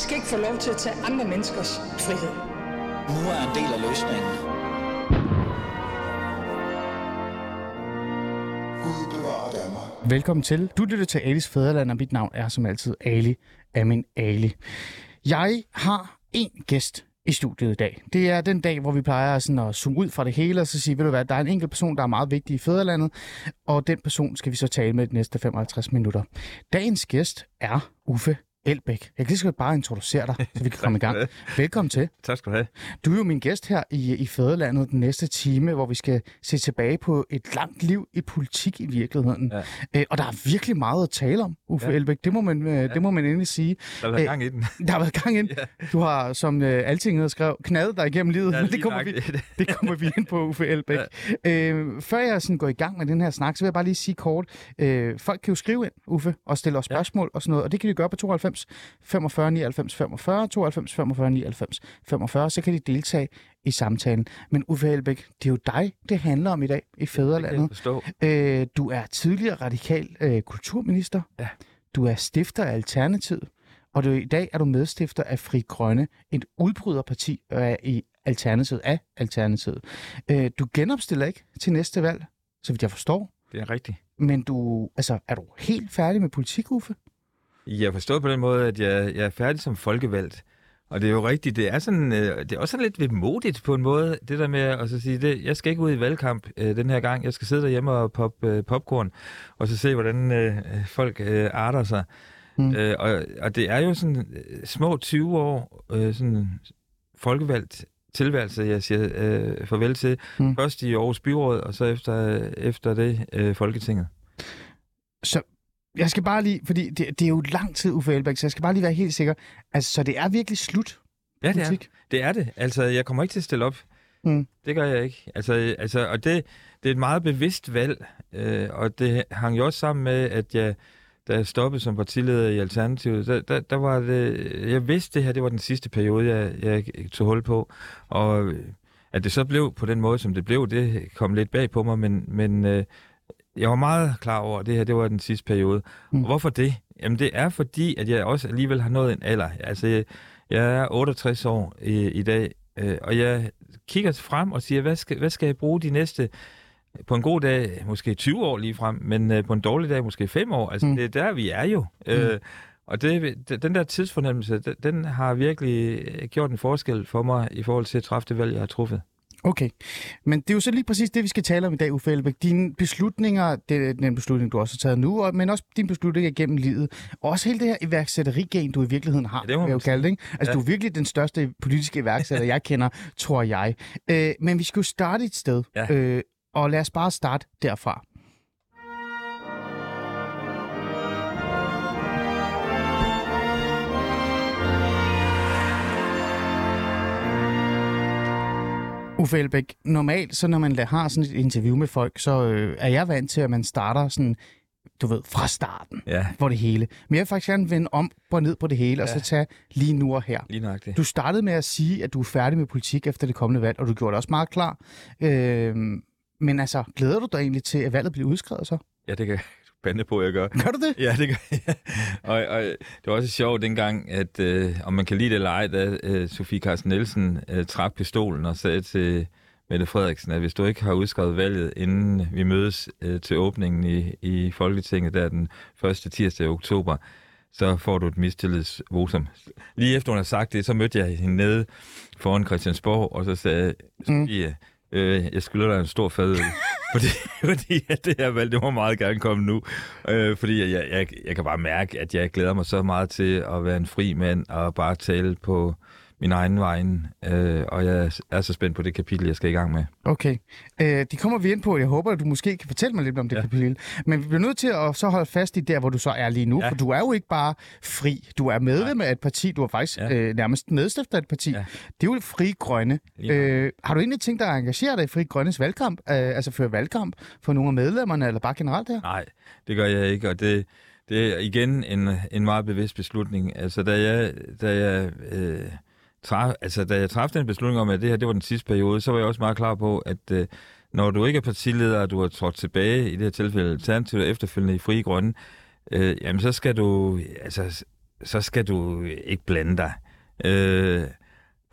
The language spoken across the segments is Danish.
skal ikke få lov til at tage andre menneskers frihed. Nu er en del af løsningen. Gud. Velkommen til. Du lytter til Alis Fæderland, og mit navn er som altid Ali Amin Ali. Jeg har en gæst i studiet i dag. Det er den dag, hvor vi plejer sådan at zoome ud fra det hele og så sige, ved du hvad, der er en enkelt person, der er meget vigtig i Fæderlandet, og den person skal vi så tale med de næste 55 minutter. Dagens gæst er Uffe Elbæk. Jeg kan lige godt bare introducere dig, så vi kan komme i gang. Velkommen til. Tak skal du have. Du er jo min gæst her i, i Fæderlandet den næste time, hvor vi skal se tilbage på et langt liv i politik i virkeligheden. Ja. Æ, og der er virkelig meget at tale om, Uffe ja. Ja. Elbæk. Det må man, ja. det må man endelig sige. Der har været Øh, gang i den. Der har været gang ind. Ja. Du har, som øh, Altinget skrev, knaldet dig igennem livet, Ja, men det kommer, vi, det kommer vi ind på, Uffe Elbæk. Ja. Øh, før jeg sådan går i gang med den her snak, så vil jeg bare lige sige kort. Øh, folk kan jo skrive ind, Uffe, og stille os Ja. spørgsmål og sådan noget, og det kan de gøre på 92 45 99 45, 92 45 99 45, så kan de deltage i samtalen. Men Uffe Elbæk, det er jo dig, det handler om i dag i Fæderlandet. Øh, du er tidligere radikal øh, kulturminister. Ja. Du er stifter af Alternativet. Og du, i dag er du medstifter af Fri Grønne, et udbryderparti øh, i Alternativet af Alternativet. Øh, du genopstiller ikke til næste valg, så vidt jeg forstår. Det er rigtigt. Men du, altså, er du helt færdig med politik, Uffe? Jeg forstår på den måde, at jeg, jeg er færdig som folkevalgt. Og det er jo rigtigt, det er, sådan, øh, det er også sådan lidt vemodigt på en måde, det der med at så sige, det, jeg skal ikke ud i valgkamp øh, den her gang, jeg skal sidde derhjemme og poppe øh, popcorn, og så se, hvordan øh, folk øh, arter sig. Mm. Øh, og, og det er jo sådan øh, små 20 år øh, sådan folkevalgt tilværelse, jeg siger øh, farvel til. Mm. Først i Aarhus Byråd, og så efter, efter det øh, Folketinget. Så jeg skal bare lige, fordi det, det er jo lang tid, Uffe Elbæk, så jeg skal bare lige være helt sikker. Altså, så det er virkelig slut? Ja, det er, det er det. Altså, jeg kommer ikke til at stille op. Mm. Det gør jeg ikke. Altså, altså og det, det er et meget bevidst valg, øh, og det hang jo også sammen med, at jeg, da jeg stoppede som partileder i Alternativet, der, der, der var det, jeg vidste det her, det var den sidste periode, jeg, jeg tog hul på, og at det så blev på den måde, som det blev, det kom lidt bag på mig, men, men øh, jeg var meget klar over, at det her, det var den sidste periode. Mm. Og hvorfor det? Jamen, det er fordi, at jeg også alligevel har nået en alder. Altså, jeg, er 68 år i, i dag, øh, og jeg kigger frem og siger, hvad skal, hvad skal jeg bruge de næste, på en god dag, måske 20 år lige frem, men øh, på en dårlig dag, måske 5 år. Altså, Mm. det er der, vi er jo. Mm. Øh, og det, det- den der tidsfornemmelse, den, den har virkelig øh, gjort en forskel for mig i forhold til at træffe det valg, jeg har truffet. Okay, men det er jo så lige præcis det, vi skal tale om i dag, Uffe Elbæk. Dine beslutninger, det er den beslutning, du også har taget nu, men også dine beslutninger gennem livet. Og også hele det her iværksætteri-gen, du i virkeligheden har, Ja, det må jeg jo kalde det. Ikke? Altså, Ja. du er virkelig den største politiske iværksætter, jeg kender, tror jeg. Øh, men vi skal jo starte et sted, Ja. øh, og lad os bare starte derfra. Uffe Elbæk, normalt, så når man har sådan et interview med folk, så øh, er jeg vant til, at man starter sådan, du ved, fra starten Ja, på det hele. Men jeg vil faktisk gerne vende om og ned på det hele, ja. og så tage lige nu og her. lige det. Du startede med at sige, at du er færdig med politik efter det kommende valg, og du gjorde det også meget klar. Øh, men altså, glæder du dig egentlig til, at valget bliver udskrevet så? Ja, det kan jeg bande på, jeg gør. Gør du det? Ja, det gør jeg. og, og det var også sjovt dengang, at øh, om man kan lide det eller ej, da øh, Sofie Carsten Nielsen øh, trak pistolen og sagde til Mette Frederiksen, at hvis du ikke har udskrevet valget, inden vi mødes øh, til åbningen i, i Folketinget, der den første tirsdag i oktober, så får du et mistillidsvotum. Lige efter hun har sagt det, så mødte jeg hende nede foran Christiansborg, og så sagde Sofie, øh, jeg skylder dig en stor fadøl. fordi, fordi at det her valg, det må meget gerne komme nu. Øh, fordi jeg, jeg, jeg kan bare mærke, at jeg glæder mig så meget til at være en fri mand og bare tale på min egen vejen. Øh, og jeg er så spændt på det kapitel, jeg skal i gang med. Okay. Øh, de kommer vi ind på. Jeg håber, at du måske kan fortælle mig lidt om det ja. Ja. kapitel. Men vi bliver nødt til at så holde fast i der, hvor du så er lige nu. Ja. Ja. For du er jo ikke bare fri. Du er medlem af et parti. Du er faktisk ja. Ja. øh, nærmest medstifter af et parti. Ja. Ja. Det er jo Fri Grønne. Nok. Øh, har du egentlig tænkt dig at engagere dig i Fri Grønnes valgkamp? Øh, altså føre valgkamp for nogle af medlemmerne, eller bare generelt her? Nej, det gør jeg ikke, og det, det er igen en, en meget bevidst beslutning. Altså, da jeg, da jeg, øh, traf, altså, da jeg træffede den beslutning om, at det her det var den sidste periode, så var jeg også meget klar på, at øh, når du ikke er partileder, og du har trådt tilbage, i det her tilfælde Alternativet og efterfølgende i Frie Grønne, øh, jamen så skal du, altså, så skal du ikke blande dig. Øh,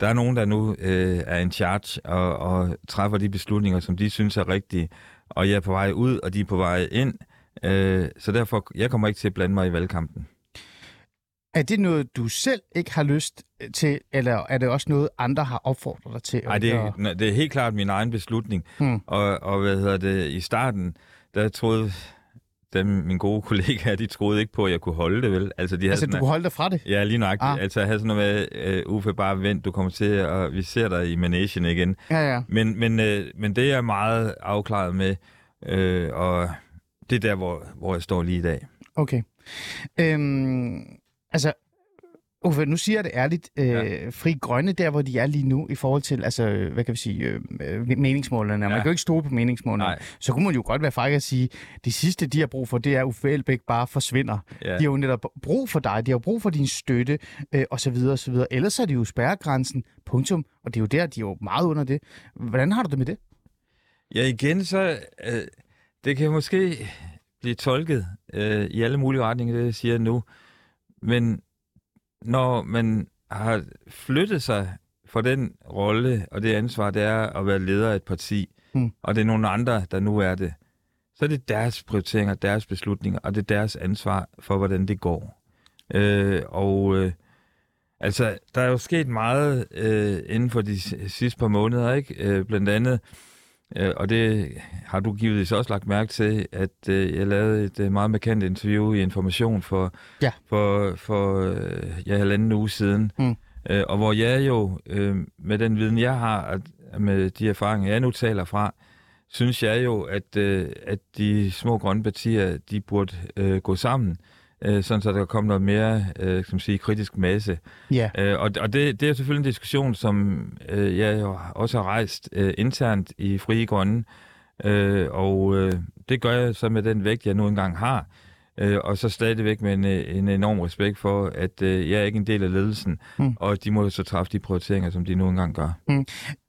der er nogen, der nu øh, er in charge og, og træffer de beslutninger, som de synes er rigtige, og jeg er på vej ud, og de er på vej ind. Øh, så derfor, jeg kommer ikke til at blande mig i valgkampen. Er det noget, du selv ikke har lyst til, eller er det også noget, andre har opfordret dig til? Nej, det, er- det er helt klart min egen beslutning. Hmm. Og, og hvad hedder det, i starten, der troede dem, mine gode kollegaer, de troede ikke på, at jeg kunne holde det, vel? Altså, de havde Altså, sådan, du kunne holde dig fra det? Ja, lige. Ah. Ah. Altså, jeg havde sådan noget med, uh, Uffe, bare vent, du kommer til, og vi ser dig i managen igen. Ja, ja. Men, men, uh, men det er jeg meget afklaret med, uh, og det er der, hvor, hvor jeg står lige i dag. Okay. Øhm, altså, Uffe, nu siger jeg det ærligt. Øh, Ja. Fri Grønne, der hvor de er lige nu, i forhold til, altså, øh, hvad kan vi sige, øh, øh, meningsmålene. Ja. Man kan jo ikke stole på meningsmålene. Nej. Så kunne man jo godt være fræk at sige, det sidste, de har brug for, det er, at Uffe Elbæk bare forsvinder. Ja. De har jo netop brug for dig, de har brug for din støtte, øh, og så videre, og så videre. Ellers er det jo spærregrænsen, punktum, og det er jo der, de er jo meget under det. Hvordan har du det med det? Ja, igen så, øh, det kan måske blive tolket øh, i alle mulige retninger, det jeg siger nu. Men når man har flyttet sig fra den rolle og det ansvar, det er at være leder af et parti, Mm. og det er nogle andre, der nu er det, så er det deres prioriteringer, deres beslutninger, og det er deres ansvar for, hvordan det går. Øh, og øh, altså, der er jo sket meget øh, inden for de sidste par måneder, ikke? Øh, blandt andet Øh, og det har du givetvis også lagt mærke til, at øh, jeg lavede et øh, meget markant interview i Information for, Ja. for, for øh, ja, halvanden uge siden. Mm. Øh, og hvor jeg jo, øh, med den viden, jeg har, at, med de erfaringer, jeg nu taler fra, synes jeg jo, at, øh, at de små grønne partier, de burde øh, gå sammen, øh, sådan så der kommer noget mere øh, som sige, kritisk masse. Ja. Øh, og og det, det er selvfølgelig en diskussion, som øh, jeg også har rejst øh, internt i Frie Grønne, øh, og øh, det gør jeg så med den vægt, jeg nu engang har, øh, og så stadigvæk med en, øh, en enorm respekt for, at øh, jeg er ikke en del af ledelsen, Mm. mm. og de må så træffe de prioriteringer, som de nu engang gør.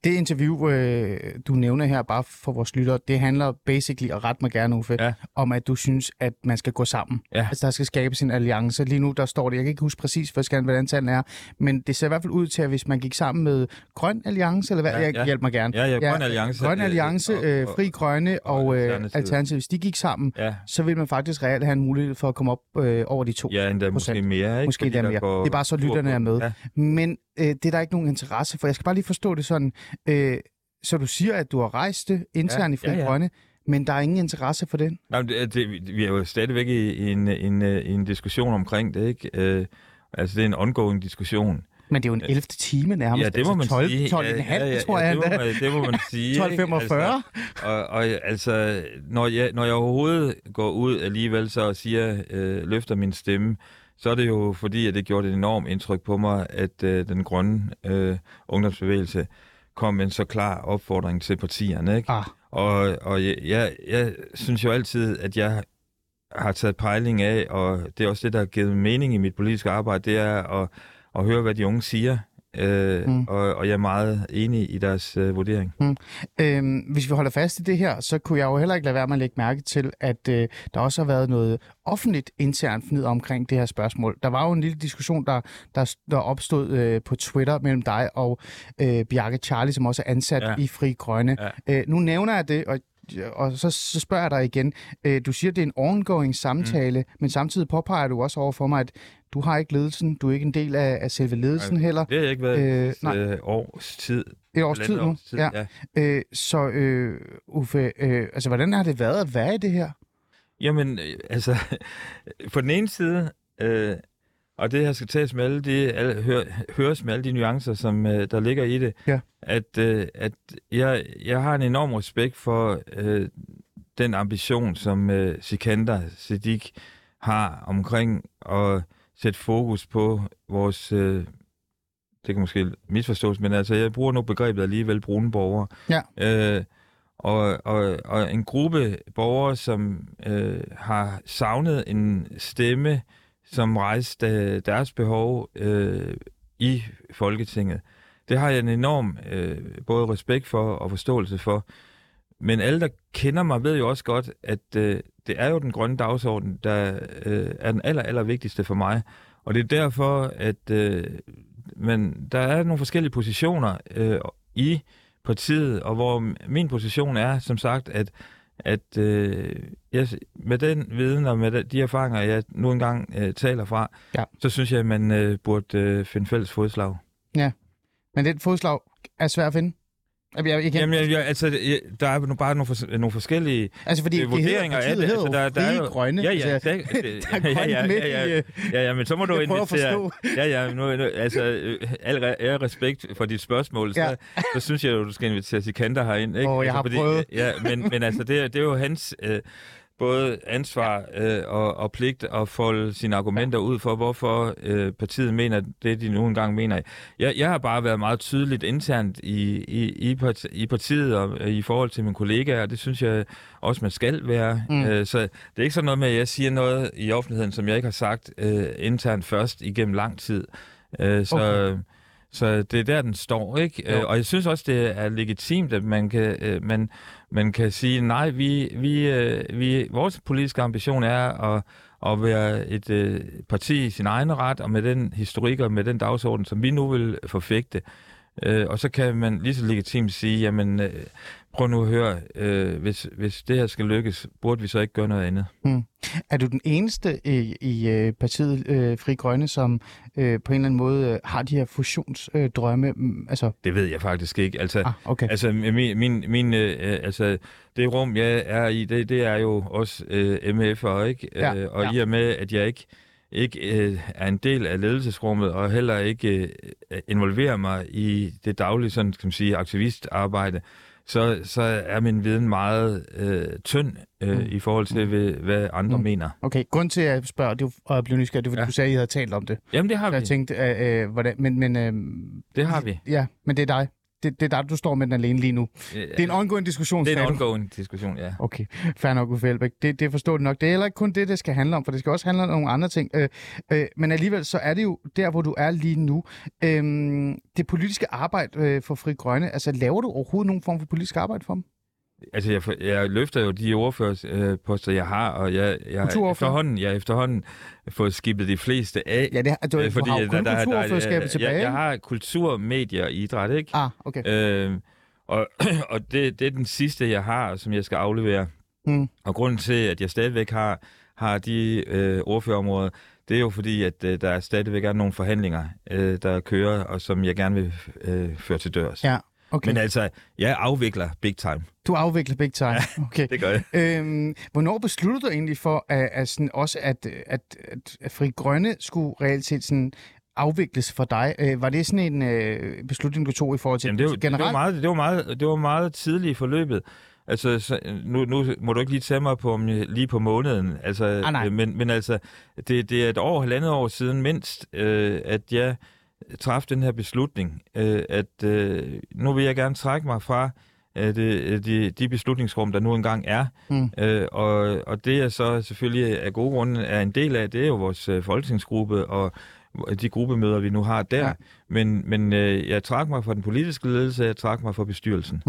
Det interview, øh, du nævner her, bare for vores lyttere, det handler basically, og ret mig gerne, Uffe, Ja. om at du synes, at man skal gå sammen. Ja. Altså, der skal skabes en alliance. Lige nu, der står det, jeg kan ikke huske præcis, hvad hvordan tallene er, men det ser i hvert fald ud til, at hvis man gik sammen med Grøn Alliance, eller hvad, Ja, jeg ja. hjælp mig gerne. Ja, ja, Grøn Alliance. Grøn øh, Alliance, øh, Fri Grønne og, og Alternativet. Alternativet. Hvis de gik sammen, Ja, så vil man faktisk reelt have en mulighed for at komme op øh, over de to. ja endda måske mere. Ikke? Måske endda mere. går Det er bare så lytterne er med. Ja. Men øh, det er der ikke nogen interesse for. Jeg skal bare lige forstå det sådan. Øh, så du siger, at du har rejst det internt i Ja, Fri ja, ja. Grønne, men der er ingen interesse for den? Nej, det, det, vi er jo stadigvæk i, i, en, en, øh, i en diskussion omkring det, ikke? Øh, altså, det er en ongoing diskussion. Men det er jo en 11. time nærmest. Ja, det må man altså 12, sige. 12, ja, 12 ja, ja, tror ja, jeg det, må man, det må man sige. 12.45. ikke? Altså, og, og altså, når jeg, når jeg overhovedet går ud alligevel så og siger, øh, løfter min stemme, så er det jo fordi, at det gjorde et enormt indtryk på mig, at øh, den grønne øh, ungdomsbevægelse kom med en så klar opfordring til partierne. Ikke? Ah, Og, og jeg, jeg, jeg synes jo altid, at jeg har taget pejling af, og det er også det, der har givet mening i mit politiske arbejde, det er at, at høre, hvad de unge siger. Øh, Mm. mm. og, og jeg er meget enig i deres øh, vurdering. øhm, hvis vi holder fast i det her, så kunne jeg jo heller ikke lade være med at lægge mærke til, at øh, der også har været noget offentligt internt fnid omkring det her spørgsmål. Der var jo en lille diskussion, der, der, der opstod øh, på Twitter mellem dig og øh, Bjarke Charlie, som også er ansat. Ja. i Fri Grønne. Ja. Øh, nu nævner jeg det, og og så, så spørger jeg dig igen. Øh, du siger, det er en ongoing samtale, mm. men samtidig påpeger du også over for mig, at du har ikke ledelsen, du er ikke en del af, af selve ledelsen Nej, heller. Det har jeg ikke været Øh, nej. øh, års tid. Et års tid nu. års tid, Ja. ja. Øh, så øh, Uffe, øh, altså, hvordan har det været at være i det her? Jamen, øh, altså, på den ene side, øh, og det her skal tages med alle de, alle, hør, høres med alle de nuancer, som øh, der ligger i det, Ja. at, øh, at jeg, jeg har en enorm respekt for øh, den ambition, som øh, Sikander Siddiq har omkring at sætte fokus på vores, øh, det kan måske misforstås, men altså jeg bruger nu begrebet alligevel brune borgere. Ja. Øh, og, og, og en gruppe borgere, som øh, har savnet en stemme, som rejste øh, deres behov øh, i Folketinget. Det har jeg en enorm øh, både respekt for og forståelse for. Men alle, der kender mig, ved jo også godt, at øh, det er jo den grønne dagsorden, der øh, er den aller, aller vigtigste for mig. Og det er derfor, at øh, men der er nogle forskellige positioner øh, i partiet, og hvor min position er, som sagt, at at øh, jeg, med den viden og med de erfaringer, jeg nu engang øh, taler fra, Ja. så synes jeg, at man øh, burde øh, finde fælles fodslag. Men det fodslag er svært at finde. Jeg, jeg, igen, Jamen, jeg, jeg, altså, jeg, der er nu bare nogle, fors- nogle forskellige altså fordi øh, det vurderinger af det. Altså, jo der, der er jo, Grønne. Ja, ja, altså, der, der er grønt ja, ja, midt ja, ja, øh, ja, ja, men så må du invitere... Ja, ja, nu, nu, altså, øh, al re- respekt for dit spørgsmål, så, Ja. ja. så synes jeg, at du skal invitere Sikander herind. Ikke? Åh, jeg altså, har prøvet. Ja, men, men altså, det, er- det er jo hans øh, både ansvar øh, og, og pligt at folde sine argumenter ud for, hvorfor øh, partiet mener det, de nu engang mener. Jeg, jeg har bare været meget tydeligt internt i, i, i, part, i partiet og øh, i forhold til mine kollegaer, og det synes jeg også, man skal være. Mm. Øh, så det er ikke sådan noget med, at jeg siger noget i offentligheden, som jeg ikke har sagt øh, internt først igennem lang tid. Øh, så, Okay. Så det er der, den står, ikke? Jo. Øh, og jeg synes også, det er legitimt, at man kan, øh, man, man kan sige, nej, vi, vi, øh, vi, vores politiske ambition er at, at være et øh, parti i sin egen ret, og med den historik og med den dagsorden, som vi nu vil forfægte. Øh, og så kan man lige så legitimt sige, jamen, øh, prøv nu at høre, øh, hvis, hvis det her skal lykkes, burde vi så ikke gøre noget andet? Er du den eneste i, i øh, partiet øh, Fri Grønne, som øh, på en eller anden måde øh, har de her fusionsdrømme? Øh, drømme? altså, Det ved jeg faktisk ikke. Altså, ah, okay. Altså, min, min, min øh, altså, det rum, jeg er i, det, det er jo også øh, MF'er, ikke? Ja, øh, og ja. i og med, at jeg ikke, ikke øh, er en del af ledelsesrummet, og heller ikke øh, involverer mig i det daglige, sådan kan man sige, aktivistarbejde, så, så er min viden meget øh, tynd øh, Mm. i forhold til, hvad, hvad andre Mm. mm. mener. Okay, grund til, at jeg spørger, det og jeg blev nysgerrig, det er, fordi Ja. du sagde, at I havde talt om det. Jamen, det har Så jeg vi. tænkte, øh, øh, hvordan, men, men, øh, Det har vi. ja, men det er dig. Det, det er dig, du står med den alene lige nu. Det er en ongoing diskussion, det er en ongoing diskussion, ja. Okay, fair nok, Uffe Elbæk. Det, det forstår du nok. Det er heller ikke kun det, det skal handle om, for det skal også handle om nogle andre ting. Øh, øh, men alligevel, så er det jo der, hvor du er lige nu. Øh, det politiske arbejde øh, for Fri Grønne, altså laver du overhovedet nogen form for politisk arbejde for dem? Altså, jeg, jeg løfter jo de ordførerposter, jeg har, og jeg, jeg efterhånden, jeg har efterhånden fået skibet de fleste af. Ja, det, du, Øh, du har jo kun kulturordførerskabet jeg, tilbage. jeg, jeg har kultur, medier og idræt, ikke? Ah, okay. Øh, og og det, det er den sidste, jeg har, som jeg skal aflevere. Mm. Og grunden til, at jeg stadigvæk har, har de øh, ordførerområder, det er jo fordi, at øh, der stadigvæk er nogle forhandlinger, øh, der kører, og som jeg gerne vil øh, føre til dørs. Ja, okay. Men altså, jeg afvikler big time. Du afvikler big time. Okay. Det gør jeg. Øhm, hvornår besluttede du egentlig for, at, at sådan, også at, at, at, at Fri Grønne skulle reelt set sådan afvikles for dig? Øh, var det sådan en øh, beslutning, du tog i forhold til Jamen, det, var, det, generelt? var meget, det, var meget, det var meget tidligt i forløbet. Altså, så, nu, nu må du ikke lige tage mig på, lige på måneden. Altså, Ah, nej. øh, men, men altså, det, det er et år, halvandet år siden mindst, øh, at jeg træffede den her beslutning, øh, at øh, nu vil jeg gerne trække mig fra øh, det, de, de beslutningsrum, der nu engang er. Mm. Øh, og, og det jeg så selvfølgelig af gode grunde er en del af, det er jo vores øh, folketingsgruppe og de gruppemøder, vi nu har der. Ja. Men, men øh, jeg trak mig fra den politiske ledelse, jeg trak mig fra bestyrelsen.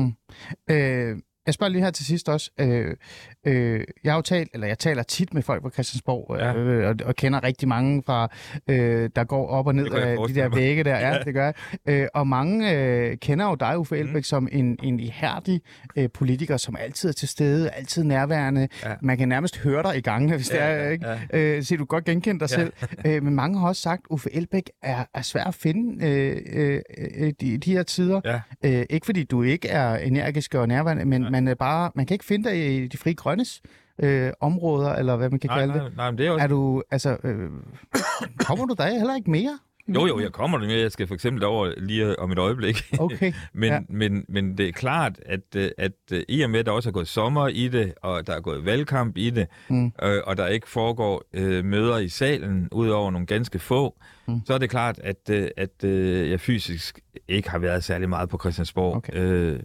Øh, jeg spørger lige her til sidst også. Øh, øh, jeg har jo talt, eller jeg taler tit med folk på Christiansborg, Ja. øh, og, og kender rigtig mange fra, øh, der går op og ned Det af de der mig. vægge der. Ja, Ja. det gør jeg. Øh, og mange øh, kender jo dig, Uffe Elbæk, mm. som en, en ihærdig øh, politiker, som altid er til stede, altid nærværende. Ja. Man kan nærmest høre dig i gangene, hvis det Ja, er, ja, ikke? ja. Øh, så du godt genkende dig Ja. selv. Øh, men mange har også sagt, at Uffe Elbæk er, er svær at finde øh, øh, øh, de, de her tider. Ja. Øh, ikke fordi du ikke er energisk og nærværende, men man, er bare, man kan ikke finde dig i de frie grønnes øh, områder, eller hvad man kan Nej, kalde nej, det. nej, men det er også... Er du, altså, øh, kommer du der heller ikke mere? Jo, jo, jeg kommer der med. Jeg skal for eksempel over lige om et øjeblik. Okay. men, ja. men, men det er klart, at, øh, at øh, i og med, at der også er gået sommer i det, og der er gået valgkamp i det, Mm. øh, og der ikke foregår øh, møder i salen, udover nogle ganske få, Mm. så er det klart, at, øh, at øh, jeg fysisk ikke har været særlig meget på Christiansborg. Okay. Øh,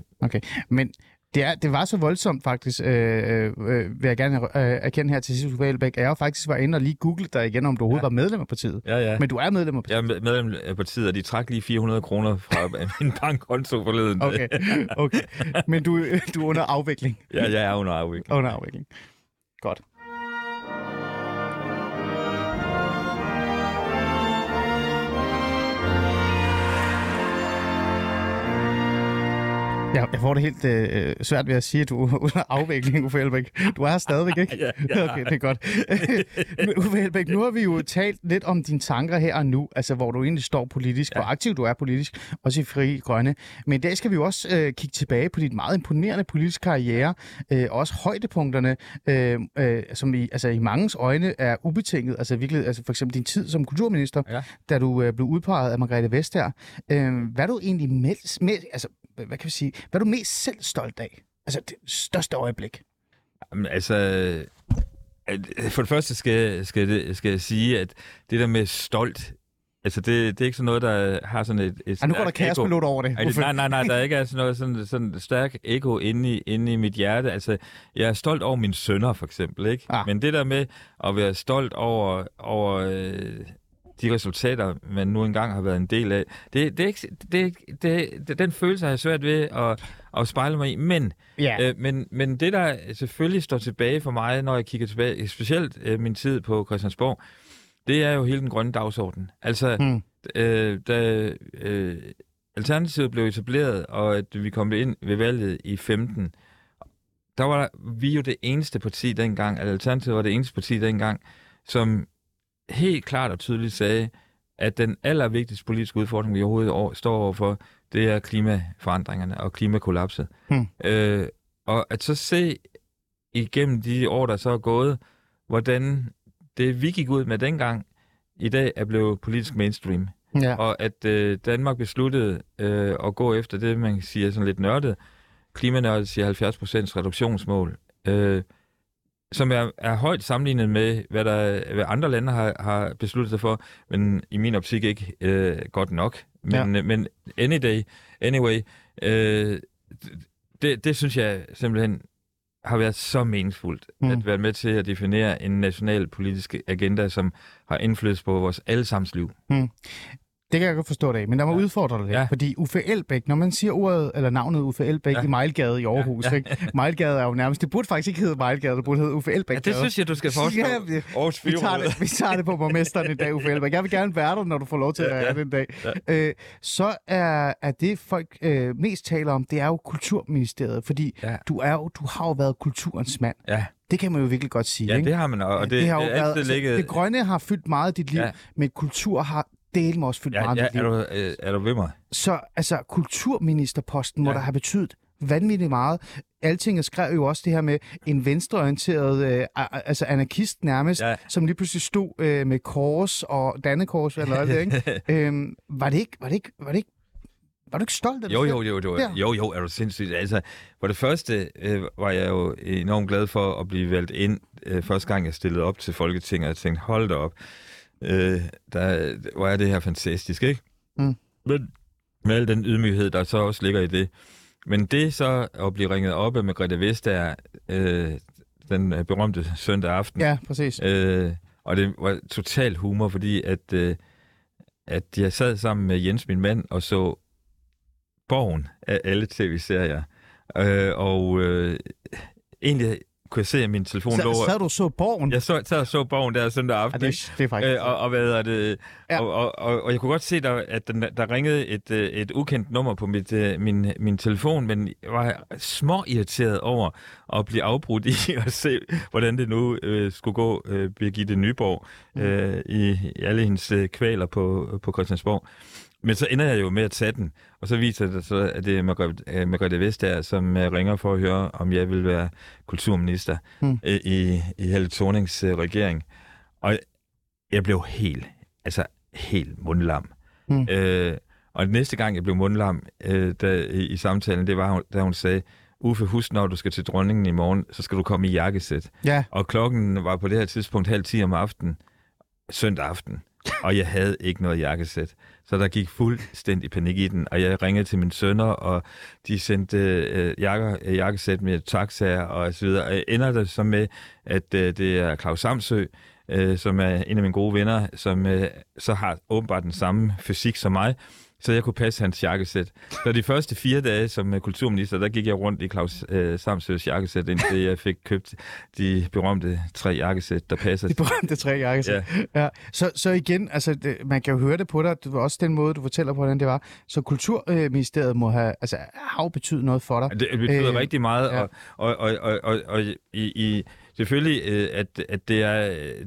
Men det, er, det var så voldsomt faktisk, øh, øh, vil jeg gerne øh, erkende her til sidst, Uffe Elbæk, at jeg faktisk var inde og lige google dig igen, om du overhovedet ja. Var medlem af partiet. ja, ja. Men du er medlem af partiet. Jeg er med- medlem af partiet, og de trak lige 400 kroner fra min bankkonto forleden. Okay, okay. Men du, du er under afvikling. Ja, jeg er under afvikling. Under afvikling. Godt. Ja, jeg får det helt øh, svært ved at sige, at du er under afvikling, Uffe Elbæk. Du er her stadigvæk, ikke? Ja, ja. Okay, det er godt. Uffe Elbæk, nu har vi jo talt lidt om dine tanker her og nu, altså hvor du egentlig står politisk, ja. hvor aktiv du er politisk, også i Fri Grønne. Men i dag skal vi jo også øh, kigge tilbage på dit meget imponerende politiske karriere, øh, også højdepunkterne, øh, øh, som i, altså, i mangens øjne er ubetinget. Altså virkelig, altså for eksempel din tid som kulturminister, Ja. da du øh, blev udpeget af Margrethe Vestager. Øh, hvad er du egentlig mest, med, altså, hvad kan vi sige, hvad er du mest selv stolt af? Altså det største øjeblik. Jamen, altså, for det første skal, skal, skal jeg sige, at det der med stolt, altså det, det er ikke sådan noget, der har sådan et, et Ej, nu går der kaospilot over det. Uffe. nej, nej, nej, der er ikke sådan noget sådan, sådan stærk ego inde i, inde i mit hjerte. Altså, jeg er stolt over mine sønner, for eksempel, ikke? Ah. Men det der med at være stolt over, over øh, de resultater, man nu engang har været en del af, det, det er ikke, det, er det, det, den følelse har jeg svært ved at, at spejle mig i. Men Ja. Øh, men, men det, der selvfølgelig står tilbage for mig, når jeg kigger tilbage, specielt øh, min tid på Christiansborg, det er jo hele den grønne dagsorden. Altså, Mm. øh, da øh, Alternativet blev etableret, og at vi kom ind ved valget i 15, der var vi jo det eneste parti dengang, altså Alternativet var det eneste parti dengang, som helt klart og tydeligt sagde, at den allervigtigste politiske udfordring, vi overhovedet over, står overfor, det er klimaforandringerne og klimakollapset. Hmm. Øh, og at så se igennem de år, der så er gået, hvordan det, vi gik ud med dengang, i dag er blevet politisk mainstream. ja. Og at øh, Danmark besluttede øh, at gå efter det, man siger sådan lidt nørdet, klimanørdet siger 70% reduktionsmål, øh, som er, er højt sammenlignet med, hvad, der, hvad andre lande har, har besluttet sig for, men i min optik ikke øh, godt nok. Men, ja. men any day, anyway, øh, det, det synes jeg simpelthen har været så meningsfuldt, Mm. mm. at være med til at definere en national politisk agenda, som har indflydelse på vores allesammens liv. Det kan jeg godt forstå det, men der må ja. Ja. udfordre dig lidt, ja. Ja. fordi Uffe Elbæk, når man siger ordet, eller navnet Uffe Elbæk ja. Ja. i Mejlgade i Aarhus, ja. Ja. ikke? Mejlgade er jo nærmest, det burde faktisk ikke hedde Mejlgade, det burde hedde Uffe Elbæk. Ja, det synes jeg, du skal forstå. Ja, vi, Aarhus vi, tager det, vi tager det på borgmesteren i dag, Uffe Elbæk. Jeg vil gerne være der, når du får lov til at Ja, være ja. den dag. Øh, så er, er det, folk øh, mest taler om, det er jo Kulturministeriet, fordi Ja. du, er jo, du har jo været kulturens mand. Ja, Det kan man jo virkelig godt sige. ja ikke? det har man, og det, det har jo er altid altså, ligget... det grønne har fyldt meget af dit liv, ja. Ja. men kultur har delen også fyldt ja, meget ja, er, du, øh, er du ved mig? Så altså, kulturministerposten må Ja. der have betydet vanvittigt meget. Altinget skrev jo også det her med en venstreorienteret, øh, altså anarkist nærmest, ja. Som lige pludselig stod øh, med kors og dannekors eller det, ikke? øhm, var det ikke, var det ikke, var det ikke, var du ikke stolt af det? Jo, jo, jo, jo, Der. jo, jo, er du sindssygt. Altså, for det første øh, var jeg jo enormt glad for at blive valgt ind, øh, første gang jeg stillede op til Folketinget, og jeg tænkte, hold da op, øh, der, hvor er det her fantastisk, ikke? Mm. Men med al den ydmyghed, der så også ligger i det. Men det så at blive ringet op af Margrethe Vestager, øh, den øh, berømte søndag aften, Ja, præcis. Øh, og det var total humor, fordi at, øh, at jeg sad sammen med Jens, min mand, og så Borgen af alle tv-serier. Øh, og øh, egentlig kunne jeg se, at min telefon lå... Så, du så borgen? Jeg så, og så Borgen der søndag ja, aften. det, det er faktisk... Øh, og, og, hvad er det, Ja. ja. og, og, og, og jeg kunne godt se, der, at den, der ringede et, øh, et ukendt nummer på mit, øh, min, min telefon, men jeg var små irriteret over at blive afbrudt i at se, hvordan det nu øh, skulle gå øh, Birgitte Nyborg øh, i, i alle hendes øh, kvaler på, på Christiansborg. Men så ender jeg jo med at tage den, og så viser det så, at det er Margrethe, øh, Margrethe Vestager, som øh, ringer for at høre, om jeg vil være kulturminister øh, i, i Helle Thornings regering. Og jeg blev helt, altså helt mundlam. Hmm. Øh, og næste gang, jeg blev mundlam øh, da, i, i samtalen, det var, da hun sagde, Uffe, husk, når du skal til dronningen i morgen, så skal du komme i jakkesæt. Ja, Og klokken var på det her tidspunkt halv 10 om aftenen, søndag aften, og jeg havde ikke noget jakkesæt. Så der gik fuldstændig panik i den, og jeg ringede til mine sønner, og de sendte øh, jakker, øh, jakkesæt med taxaer og så videre. Og jeg ender det så med, at øh, det er Claus Samsø, øh, som er en af mine gode venner, som øh, så har åbenbart den samme fysik som mig, så jeg kunne passe hans jakkesæt. Så de første fire dage som øh, kulturminister, der gik jeg rundt i Claus øh, Samsøs jakkesæt, indtil jeg fik købt de berømte tre jakkesæt, der passer. De berømte tre jakkesæt. Ja. Ja. Så, så igen, altså, det, man kan jo høre det på dig. Det var også den måde, du fortæller på, hvordan det var. Så Kulturministeriet må have, altså, har jo betydet noget for dig. Det betyder øh, rigtig meget, ja. og, og, og, og, og, og i, i selvfølgelig, øh, at, at det er,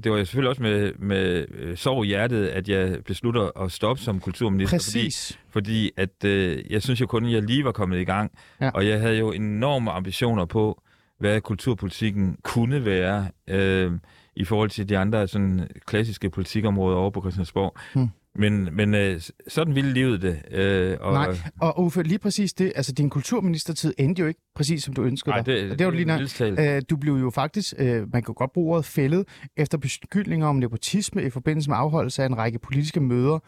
det var jo selvfølgelig også med, med øh, sorg i hjertet, at jeg beslutter at stoppe som kulturminister. Præcis. Fordi, fordi at øh, jeg synes jo kun, at jeg lige var kommet i gang, Ja. og jeg havde jo enorme ambitioner på, hvad kulturpolitikken kunne være øh, i forhold til de andre sådan, klassiske politikområder over på Christiansborg. Hmm. Men, men øh, sådan ville livet det. Øh, og, Nej, og Uffe, lige præcis det, altså din kulturministertid endte jo ikke præcis som du ønskede Nej, dig. det, Og det var lige. Øh, du blev jo faktisk, øh, man kan godt bruge ordet fældet, efter beskyldninger om nepotisme i forbindelse med afholdelse af en række politiske møder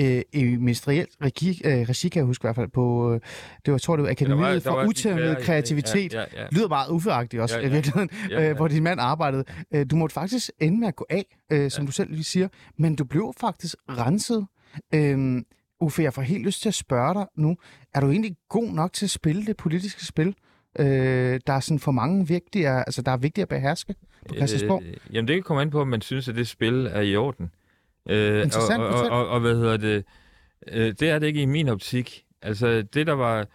øh, i ministerielt regi, øh, regi, kan jeg huske i hvert fald, på, øh, det var, tror det var Akademiet for Utæmmet Kreativitet. Ja, ja, ja. lyder meget uforagtigt også, Ja, ja, i virkeligheden, Ja, ja, ja. Øh, hvor din mand arbejdede. Øh, du måtte faktisk ende med at gå af, øh, som ja. du selv lige siger, men du blev faktisk renset. Øh, Uffe, jeg får helt lyst til at spørge dig nu, er du egentlig god nok til at spille det politiske spil? Øh, der er sådan for mange vigtige, altså der er vigtige at beherske på Christiansborg. Øh, jamen, det kan komme an på, om man synes, at det spil er i orden. Øh, Interessant, og, og, og, og, hvad hedder det? Øh, det er det ikke i min optik. Altså, det der var...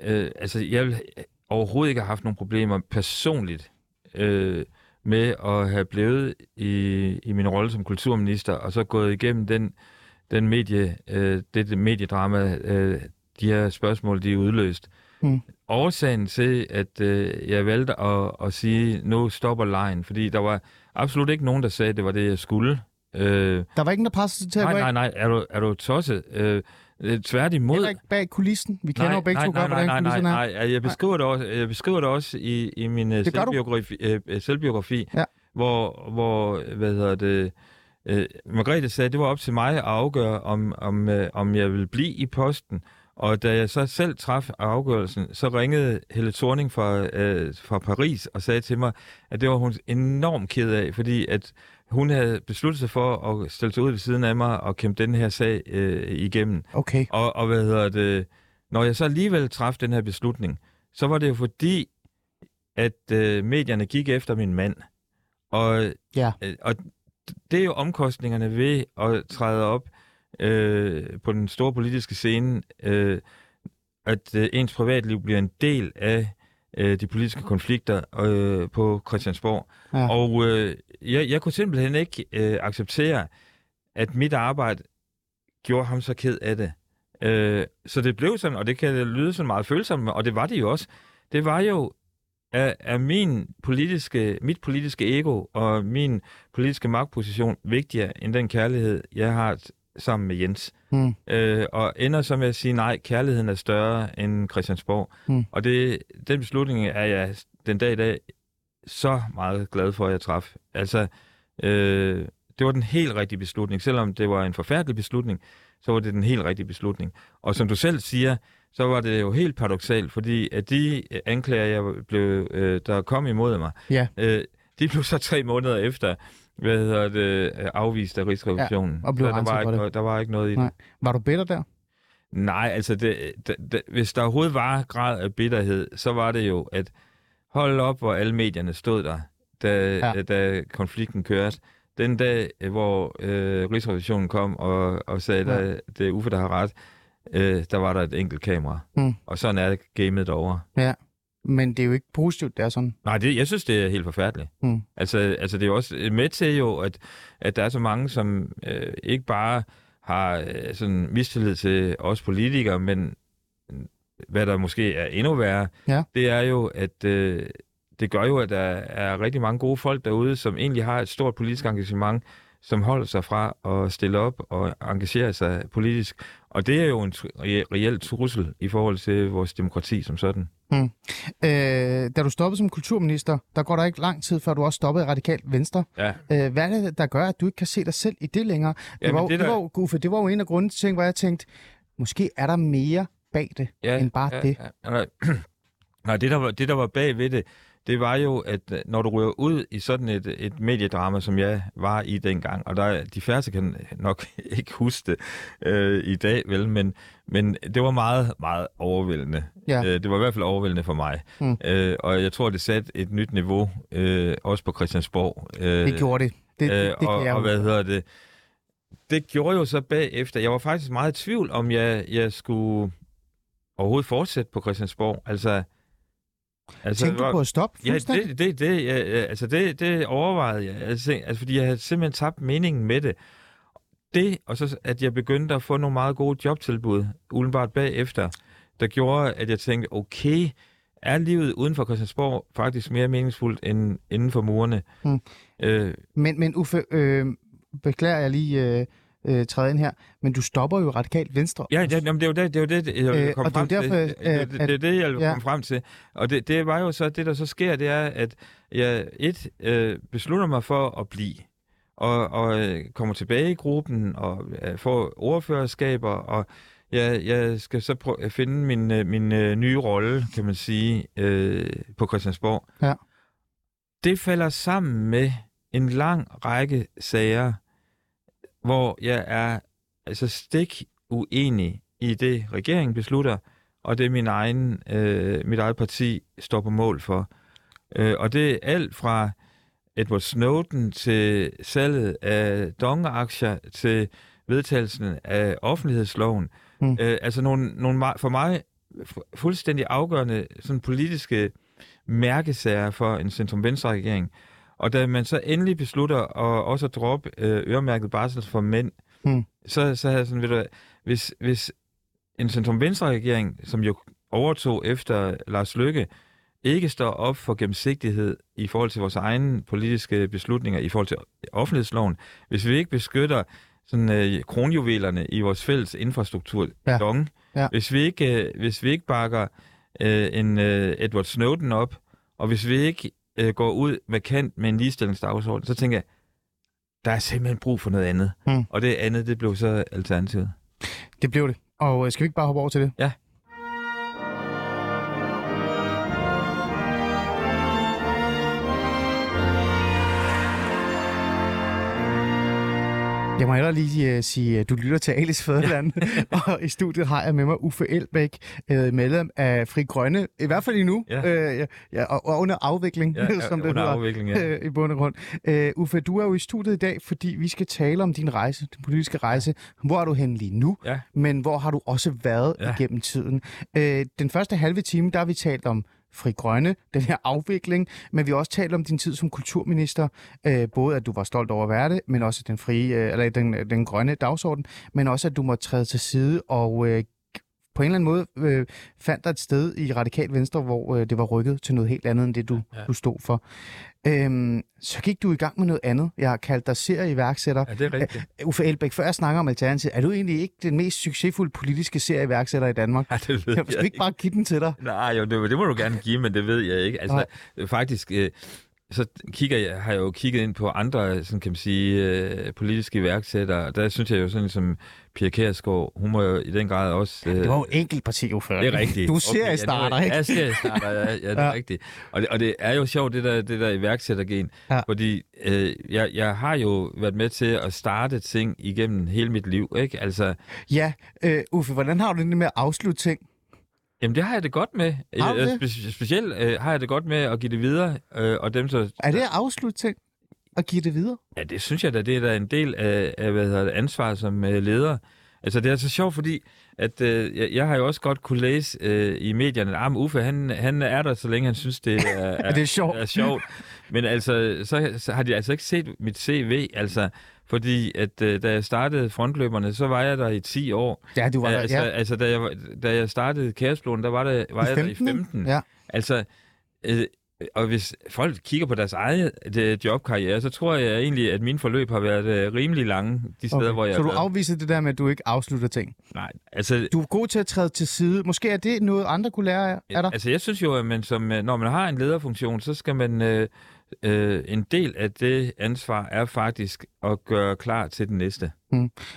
Øh, altså, jeg vil overhovedet ikke have haft nogle problemer personligt øh, med at have blevet i, i min rolle som kulturminister, og så gået igennem den, den medie, øh, det, det mediedrama, øh, de her spørgsmål, de er udløst. Mm. Årsagen til, at øh, jeg valgte at, at sige, nu stopper lejen, fordi der var absolut ikke nogen, der sagde, at det var det, jeg skulle. Øh, Der var ingen, der passede til at nej, gå af. nej, nej, er du, er du tosset? Øh, øh, tværtimod. Heller ikke bag kulissen. Vi kender jo begge nej, to nej, godt, nej, hvordan nej, nej, er. nej, nej, jeg beskriver det også, jeg beskriver det også i, i min øh, Det du. selvbiografi, øh, selvbiografi Ja. hvor, hvor, hvad hedder det, øh, Margrethe sagde, at det var op til mig at afgøre, om, om, øh, om jeg ville blive i posten. Og da jeg så selv traf afgørelsen, så ringede Helle Thorning fra, øh, fra Paris og sagde til mig, at det var hun enormt ked af, fordi at hun havde besluttet sig for at stille sig ud ved siden af mig og kæmpe den her sag øh, igennem. Okay. Og, og hvad hedder det, når jeg så alligevel traf den her beslutning, så var det jo fordi, at øh, medierne gik efter min mand. Og, Ja. øh, og det er jo omkostningerne ved at træde op øh, på den store politiske scene, øh, at øh, ens privatliv bliver en del af øh, de politiske konflikter øh, på Christiansborg. Ja. Og øh, jeg, jeg kunne simpelthen ikke øh, acceptere, at mit arbejde gjorde ham så ked af det. Øh, så det blev sådan, og det kan lyde sådan meget følsomt, og det var det jo også. Det var jo af, af min politiske, mit politiske ego og min politiske magtposition vigtigere end den kærlighed, jeg har sammen med Jens. Hmm. Øh, og ender så med at sige, nej, kærligheden er større end Christiansborg. Hmm. Og det, den beslutning er jeg den dag i dag så meget glad for, at jeg traf. Altså, øh, det var den helt rigtige beslutning. Selvom det var en forfærdelig beslutning, så var det den helt rigtige beslutning. Og som du selv siger, så var det jo helt paradoxalt, fordi at de øh, anklager, jeg blev, øh, der kom imod mig, Ja. øh, de blev så tre måneder efter hvad hedder det, øh, afvist af Rigsrevisionen. og blev der renset var, ikke det. der var ikke noget i det. Nej. Var du bitter der? Nej, altså, det, det, det, hvis der overhovedet var grad af bitterhed, så var det jo, at hold op, hvor alle medierne stod der, da, Ja. ja. da konflikten kørte. Den dag, øh, hvor øh, Rigsrevisionen kom og, og sagde, Ja. at det er Uffe, der har ret, øh, der var der et enkelt kamera. Mm. Og sådan er gamet derovre. Ja. Men det er jo ikke positivt, det er sådan. Nej, det, jeg synes, det er helt forfærdeligt. Mm. Altså, altså, det er jo også med til jo, at, at der er så mange, som øh, ikke bare har øh, sådan mistillid til os politikere, men hvad der måske er endnu værre, Ja. det er jo, at øh, det gør jo, at der er rigtig mange gode folk derude, som egentlig har et stort politisk engagement, som holder sig fra at stille op og engagere sig politisk. Og det er jo en reel trussel i forhold til vores demokrati som sådan. Øh, da du stoppede som kulturminister, der går der ikke lang tid, før du også stoppede Radikalt Venstre. Ja. Øh, hvad er det, der gør, at du ikke kan se dig selv i det længere? Det, Jamen, var, jo- det det, der- var, jo- Uffe, det var jo en af grundene til, hvor jeg tænkte, måske er der mere bag det, end bare det. Ja, nej, nej, det der, var, det, der var bag ved det, det var jo, at øh, når du ryger ud i sådan et, et mediedrama, som jeg var i dengang, og der er, de færreste kan nok ikke huske det øh, i dag, vel, men, men det var meget, meget overvældende. Ja. Øh, det var i hvert fald overvældende for mig. Mm. Øh, og jeg tror, det satte et nyt niveau, øh, også på Christiansborg. Øh, Det gjorde det. Det, det, øh, det kan og, jeg og hvad hedder det? Det gjorde jo så bagefter. Jeg var faktisk meget i tvivl, om jeg, jeg skulle overhovedet fortsætte på Christiansborg. Altså, altså Tænkte du på at stoppe Ja, det, det, det, ja, altså det, det overvejede jeg. Altså, altså, fordi jeg havde simpelthen tabt meningen med det. Det, og så at jeg begyndte at få nogle meget gode jobtilbud, umiddelbart bagefter, der gjorde, at jeg tænkte, okay, er livet uden for Christiansborg faktisk mere meningsfuldt end inden for murene? Hmm. Øh, Men, men Uffe, øh, beklager jeg lige øh, øh, træde ind her, men du stopper jo radikalt venstre. Ja, ja jamen, det er jo det, det, er jo det jeg vil Øh, komme det er frem derfor, til. Det, det, det, at- det, er det, jeg vil ja. komme frem til. Og det, det var jo så, det der så sker, det er, at jeg et øh, beslutter mig for at blive, og, og øh, kommer tilbage i gruppen, og øh, får ordførerskaber, og jeg, jeg skal så prøve at finde min, øh, min øh, nye rolle, kan man sige, øh, på Christiansborg. Ja. Det falder sammen med en lang række sager, hvor jeg er altså stik uenig i det, regeringen beslutter, og det min egen, øh, mit eget parti står på mål for. Øh, og det er alt fra Edward Snowden til salget af dongeraktier til vedtagelsen af offentlighedsloven. Mm. Øh, altså nogle, nogle for mig fu- fuldstændig afgørende sådan politiske mærkesager for en centrum-venstre-regering. Og da man så endelig beslutter at også at droppe øh, øremærket barsel for mænd, Mm. så, så havde jeg sådan, ved du, hvis, hvis en centrum-venstre-regering, som jo overtog efter Lars Løkke, ikke står op for gennemsigtighed i forhold til vores egne politiske beslutninger, i forhold til offentlighedsloven, hvis vi ikke beskytter sådan, øh, kronjuvelerne i vores fælles infrastruktur, ja. dong, Ja. hvis, vi ikke, øh, hvis vi ikke bakker øh, en øh, Edward Snowden op, og hvis vi ikke øh, går ud med kant med en ligestillingsdagsorden, så tænker jeg, der er simpelthen brug for noget andet. Mm. Og det andet, det blev så alternativet. Det blev det. Og øh, skal vi ikke bare hoppe over til det? Ja. Jeg må hellere lige uh, sige, at du lytter til Alice Fæderland, og i studiet har jeg med mig Uffe Elbæk, uh, medlem af Fri Grønne, i hvert fald endnu, Ja. uh, ja, ja, og, under afvikling, Ja, ja, som det under hedder. afvikling, ja. øh, i bund og grund. Uh, Uffe, du er jo i studiet i dag, fordi vi skal tale om din rejse, din politiske rejse. Hvor er du henne lige nu, Ja. men hvor har du også været ja. Ja. igennem tiden? Uh, den første halve time, der har vi talt om Fri Grønne, den her afvikling, men vi har også talt om din tid som kulturminister, øh, både at du var stolt over at være det, men også den frie, øh, eller den, øh, den grønne dagsorden, men også at du måtte træde til side og øh, på en eller anden måde øh, fandt dig et sted i Radikal Venstre, hvor øh, det var rykket til noget helt andet end det, du, ja. Du stod for. Øhm, så gik du i gang med noget andet. Jeg har kaldt dig serieværksætter. Ja, det er rigtigt. Uffe Elbæk, før jeg snakker om Alternativet, er du egentlig ikke den mest succesfulde politiske serieværksætter i Danmark? Ja, det ved Kan du ikke bare give den til dig? Nej, jo, det, det må du gerne give, men det ved jeg ikke. Altså, Nej. faktisk, øh, så kigger jeg, har jeg jo kigget ind på andre, sådan kan man sige, øh, politiske iværksættere, der synes jeg jo sådan som Pia Kjærsgaard, hun må jo i den grad også... Øh, Det var jo enkelt parti, Uffe. det er rigtigt. Du er Okay, seriestarter, ja, nu- ikke? Ja, seriestarter, ja, ja, det er Ja. rigtigt. Og det, og det er jo sjovt, det der, det der iværksættergen, ja. fordi øh, jeg, jeg har jo været med til at starte ting igennem hele mit liv, ikke? Altså, Ja, øh, Uffe, hvordan har du det med at afslutte ting? Jamen, det har jeg det godt med. Har du Øh, det? Spe- specielt øh, har jeg det godt med at give det videre, øh, og dem så... Er det at afslutte ting? Og give det videre? Ja, det synes jeg da, det er da en del af, af hvad hedder det, ansvar som øh, leder. Altså, det er så sjovt, fordi at, øh, jeg, jeg har jo også godt kunne læse øh, i medierne, at ah, Uffe, han, han er der, så længe han synes, det er, er, Det er sjovt. er sjovt. Men altså, så, så har de altså ikke set mit CV, altså, fordi at øh, da jeg startede frontløberne, så var jeg der i 10 år. Ja, du var der, altså, ja. altså da, jeg, da jeg startede Kæresbloden, der var, det, var I jeg der i 15, 15. Ja. Altså, øh, og hvis folk kigger på deres eget øh, jobkarriere, så tror jeg egentlig, at mine forløb har været øh, rimelig lange, de steder, Okay. hvor jeg Så du afviser det der med, at du ikke afslutter ting? Nej, altså... Du er god til at træde til side. Måske er det noget, andre kunne lære af af dig? Altså, jeg synes jo, at man som, øh, når man har en lederfunktion, så skal man, øh, øh, en del af det ansvar er faktisk at gøre klar til den næste.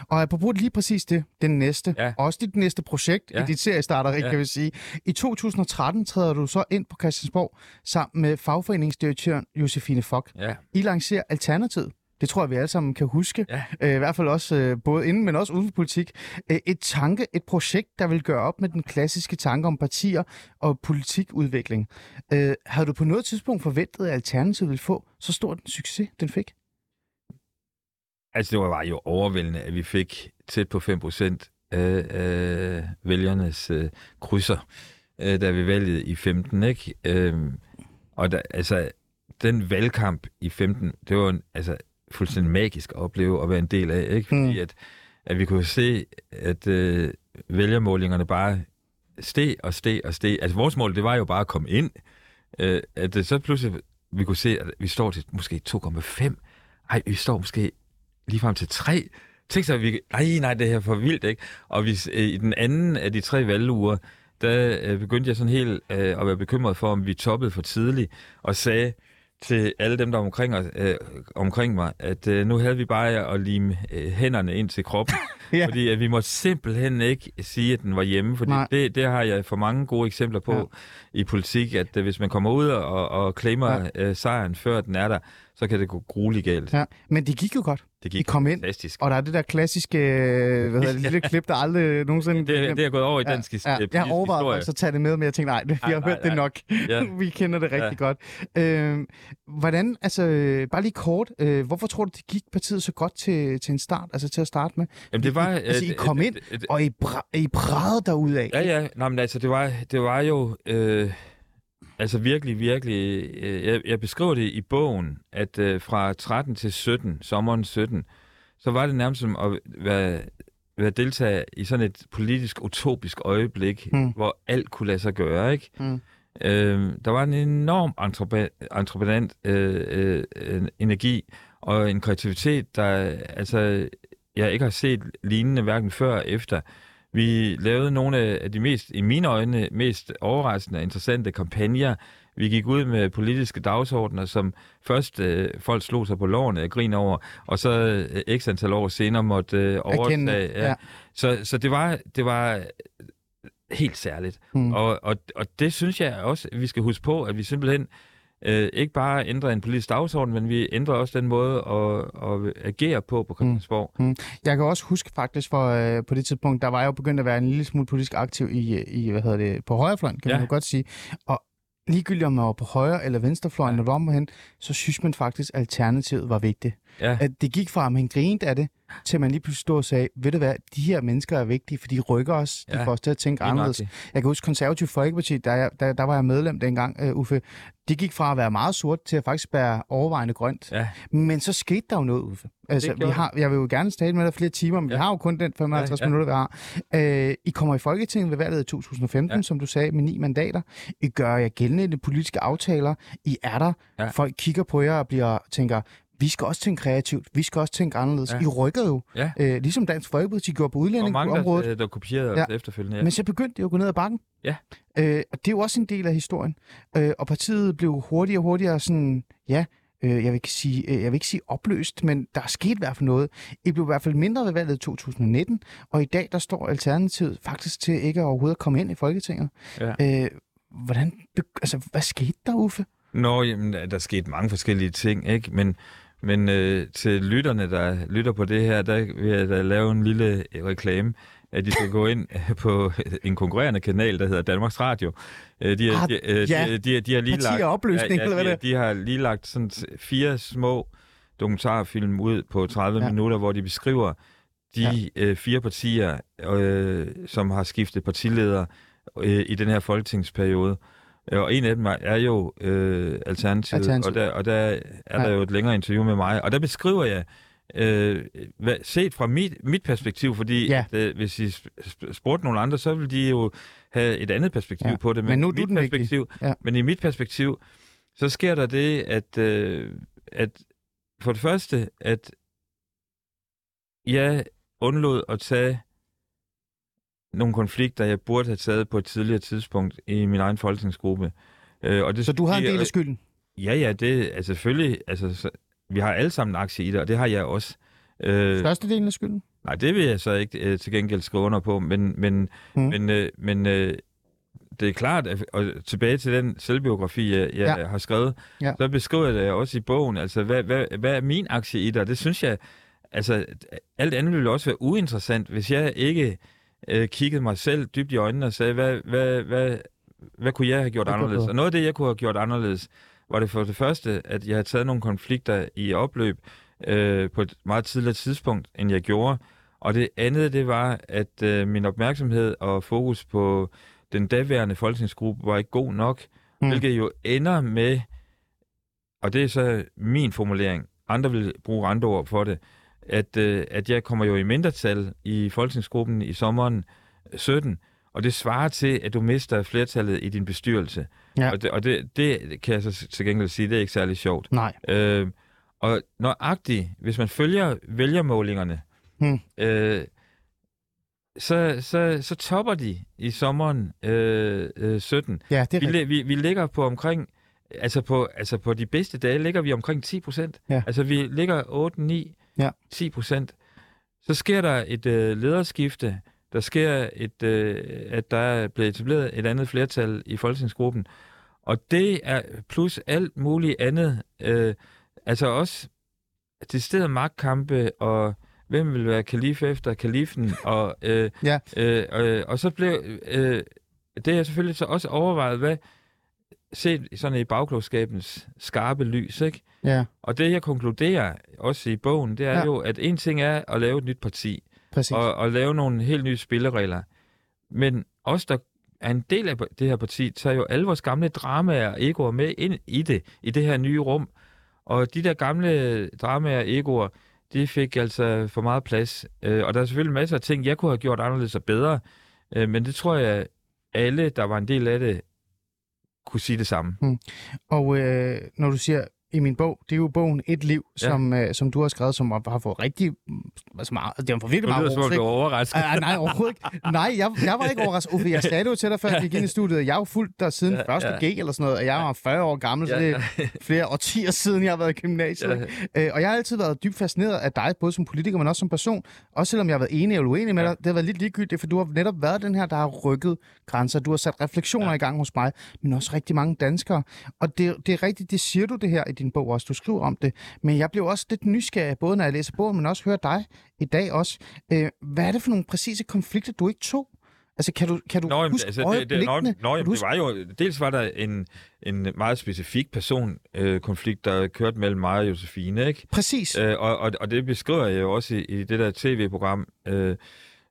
Og apropos lige præcis det, den næste, Ja. også dit næste projekt Ja. i dit seriestarteri, Ja. kan vi sige. I 2013 træder du så ind på Christiansborg sammen med fagforeningsdirektøren Josefine Fock. Ja, I lancerer Alternativet. Det tror jeg, vi alle sammen kan huske. Ja. Øh, I hvert fald også øh, både inden, men også uden for politik. Øh, et tanke, et projekt, der vil gøre op med den klassiske tanke om partier og politikudvikling. Øh, havde du på noget tidspunkt forventet, at Alternativet ville få så stor en succes, den fik? altså det var jo overvældende, at vi fik tæt på 5% af, af vælgernes øh, krydser, øh, da vi valgte i 15, ikke? Øhm, og der, altså, den valgkamp i 15, det var en, altså, fuldstændig magisk at opleve at være en del af, ikke? Fordi Mm. at, at vi kunne se, at øh, vælgermålingerne bare steg og steg og steg. Altså vores mål, det var jo bare at komme ind. Øh, at det så pludselig, vi kunne se, at vi står til måske 2,5. Ej, vi står måske lige frem til 3. Tænk så, at vi... Ej, nej, det her er for vildt, ikke? Og hvis, øh, i den anden af de tre valguger, der øh, begyndte jeg sådan helt øh, at være bekymret for, om vi toppede for tidligt, og sagde til alle dem, der var omkring, os, øh, omkring mig, at øh, nu havde vi bare at lime øh, hænderne ind til kroppen, Ja. fordi at vi må simpelthen ikke sige, at den var hjemme, fordi Nej. det, det har jeg for mange gode eksempler på Ja. i politik, at øh, hvis man kommer ud og, og claimer ja. øh, sejren, før den er der, så kan det gå grueligt galt. Ja. Men det gik jo godt. Det I gik kom ind, fantastisk. og der er det der klassiske øh, hvad hedder det, lille klip, der aldrig nogensinde... Det, det er gået over i Ja, dansk ja, ja, jeg har overvejet faktisk at tage det med, men jeg tænkte, nej, vi har Nej, nej, hørt det nej. nok. Ja. vi kender det rigtig Ja. godt. Øh, hvordan, altså, bare lige kort, øh, hvorfor tror du, det gik partiet så godt til, til en start, altså til at starte med? Jamen, det var... Altså, I øh, kom øh, ind, øh, og I, bra- I brædede derudad. Ja, ja. Nå, men altså, det var, det var jo... Øh, altså virkelig, virkelig... Øh, jeg, jeg beskriver det i bogen, at øh, fra 13 til 17, sommeren 17, så var det nærmest som at være, være deltager i sådan et politisk utopisk øjeblik, Mm. hvor alt kunne lade sig gøre, ikke? Mm. Øh, der var en enorm entrepre- entreprenant øh, øh, energi og en kreativitet, der altså, jeg ikke har set lignende hverken før eller efter. Vi lavede nogle af de mest, i mine øjne, mest overraskende og interessante kampagner. Vi gik ud med politiske dagsordner, som først øh, folk slog sig på lårene og grin over, og så øh, x antal år senere måtte øh, overtage. ja. Så, så det var, det var helt særligt. Mm. Og, og, og det synes jeg også, at vi skal huske på, at vi simpelthen øh, ikke bare ændrer en politisk dagsorden, men vi ændrer også den måde at, at agere på på Christiansborg. Jeg kan også huske faktisk, for øh, på det tidspunkt, der var jeg jo begyndt at være en lille smule politisk aktiv i, i hvad hedder det, på højrefløjen, kan ja. man jo godt sige. Og ligegyldigt om man var på højre eller venstrefløjen. Ja. når du var hen, så synes man faktisk, at alternativet var vigtigt. Ja. At det gik fra, at man grinede af det, til man lige pludselig stod og sagde, ved du hvad, de her mennesker er vigtige, for de rykker os, de Ja. får os til at tænke anderledes. nøjagtigt. Jeg kan huske konservativ Folkeparti, der, jeg, der, der var jeg medlem dengang, uh, Uffe. De gik fra at være meget sort til at faktisk være overvejende grønt. Ja. Men så skete der jo noget, Uffe. Altså, vi har, jeg vil jo gerne tale med dig flere timer, men ja. vi har jo kun den 55 ja, Ja, minutter, vi har. Uh, I kommer i Folketinget ved valget i 2015, ja. Som du sagde, med ni mandater. I gør jer gældende i de politiske aftaler. I er der. Ja. Folk kigger på jer og bliver tænker, vi skal også tænke kreativt, vi skal også tænke anderledes. Ja. I rykker jo, Ja. øh, ligesom Dansk Folkeparti gjorde på Og mange, der, der kopierede Ja. efterfølgende. Ja. Men så begyndte det jo at gå ned ad bakken. Ja. Øh, og det er jo også en del af historien. Øh, og partiet blev hurtigere og hurtigere sådan, ja, øh, jeg, vil ikke sige, øh, jeg vil ikke sige opløst, men der er sket i hvert fald noget. I blev i hvert fald mindre ved valget i 2019, og i dag der står Alternativet faktisk til ikke overhovedet at komme ind i Folketinget. Ja. Øh, hvordan, altså, hvad skete der, Uffe? Nå, jamen, der der skete mange forskellige ting, ikke? Men, men øh, til lytterne, der lytter på det her, der vil jeg da lave en lille reklame, at de skal gå ind på en konkurrerende kanal, der hedder Danmarks Radio. Øh, De, Ah, har- de, øh, ja. de, de, de har lige lagt, eller hvad de, har lige lagt sådan fire små dokumentarfilm ud på 30 Ja. ja. minutter, hvor de beskriver de Ja. ja. øh, fire partier, øh, som har skiftet partileder øh, i den her folketingsperiode. Og en af dem er- jo øh, Alternativet, Alternativet. og der, og der er Ja. der jo et længere interview med mig. Og der beskriver jeg, øh, hvad, set fra mit, mit perspektiv, fordi Ja. at, øh, hvis I sp- sp- spurgte nogle andre, så ville de jo have et andet perspektiv Ja. på det. Men nu er du den vigtige. perspektiv, Ja. Men i mit perspektiv, så sker der det, at, øh, at for det første, at jeg undlod at tage nogle konflikter, jeg burde have taget på et tidligere tidspunkt i min egen folketingsgruppe. Øh, og det Så du har en del af skylden? Ja, ja, det er selvfølgelig... Altså, så, vi har alle sammen en aktie i det, og det har jeg også. Øh, Størstedelen af skylden? nej, det vil jeg så ikke øh, til gengæld skrive under på, men, men, Mm. men, øh, men øh, det er klart, at, og tilbage til den selvbiografi, jeg, jeg Ja. har skrevet, ja. så beskriver jeg det også i bogen. Altså, hvad, hvad, hvad er min aktie i det? Og det synes jeg, altså, alt andet ville også være uinteressant, hvis jeg ikke øh, kiggede mig selv dybt i øjnene og sagde, hvad, hvad, hvad, hvad kunne jeg have gjort anderledes? Og noget af det, jeg kunne have gjort anderledes, var det for det første, at jeg havde taget nogle konflikter i opløb øh, på et meget tidligere tidspunkt, end jeg gjorde. Og det andet, det var, at øh, min opmærksomhed og fokus på den daværende folketingsgruppe var ikke god nok, mm. hvilket jo ender med, og det er så min formulering, andre vil bruge andre ord for det, at, øh, at jeg kommer jo i mindretal i folketingsgruppen i sommeren 17, og det svarer til, at du mister flertallet i din bestyrelse. Ja. Og, det, og det, det kan jeg så til gengæld sige, det er ikke særlig sjovt. Nej. Øh, og nøjagtigt, hvis man følger vælgermålingerne, Hmm. øh, så, så, så topper de i sommeren øh, øh, 17. Ja, det er Vi, vi, vi ligger på omkring, altså på, altså på de bedste dage ligger vi omkring 10 procent. Ja. Altså vi ligger 8, 9, Ja. 10 procent. Så sker der et øh, lederskifte, der sker et, øh, at der er blevet etableret et andet flertal i folketingsgruppen. Og det er plus alt muligt andet. Øh, altså også det sted magtkampe, og hvem vil være kalif efter kalifen, og, øh, Ja. øh, øh, og så blev øh, det er selvfølgelig så også overvejet, hvad set sådan i bagklogskabens skarpe lys, ikke? Ja, Og det, jeg konkluderer også i bogen, det er Ja. jo, at en ting er at lave et nyt parti, præcis. og, og lave nogle helt nye spilleregler. Men os, der er en del af det her parti, tager jo alle vores gamle dramaer og egoer med ind i det, i det her nye rum. Og de der gamle dramaer og egoer, de fik altså for meget plads. Øh, og der er selvfølgelig masser af ting, jeg kunne have gjort anderledes og bedre. Øh, men det tror jeg, alle, der var en del af det, kunne sige det samme. Mm. Og øh, når du siger i min bog, det er jo bogen Et Liv, Ja. som, øh, som du har skrevet, som har fået rigtig... Altså meget, det har fået virkelig meget ros, ikke? er overrasket. Ah, nej, overhovedet ikke. Nej, jeg, jeg var ikke overrasket. Uffe, jeg sagde det jo til dig, før vi gik ind i studiet. Jeg har jo fulgt dig siden Ja, første ja. G eller sådan noget, og jeg var 40 år gammel, så Ja, det er flere årtier siden, jeg har været i gymnasiet. Ja. Øh, og jeg har altid været dybt fascineret af dig, både som politiker, men også som person. Også selvom jeg har været enig eller uenig med Ja. dig. Det har været lidt ligegyldigt, for du har netop været den her, der har rykket grænser. Du har sat refleksioner Ja. i gang hos mig, men også rigtig mange danskere. Og det, det er rigtigt, det siger du det her i din bog også. Du skriver om det. Men jeg blev også lidt nysgerrig, både når jeg læser bogen, men også hører dig i dag også. Øh, hvad er det for nogle præcise konflikter, du ikke tog? Altså, kan du, kan du Nå, jamen, huske altså, det, det, nå, nå, jamen, det var jo, dels var der en, en meget specifik personkonflikt, øh, konflikt, der kørte mellem mig og Josefine, ikke? Præcis. Øh, og, og, og det beskriver jeg jo også i, i det der tv-program, øh,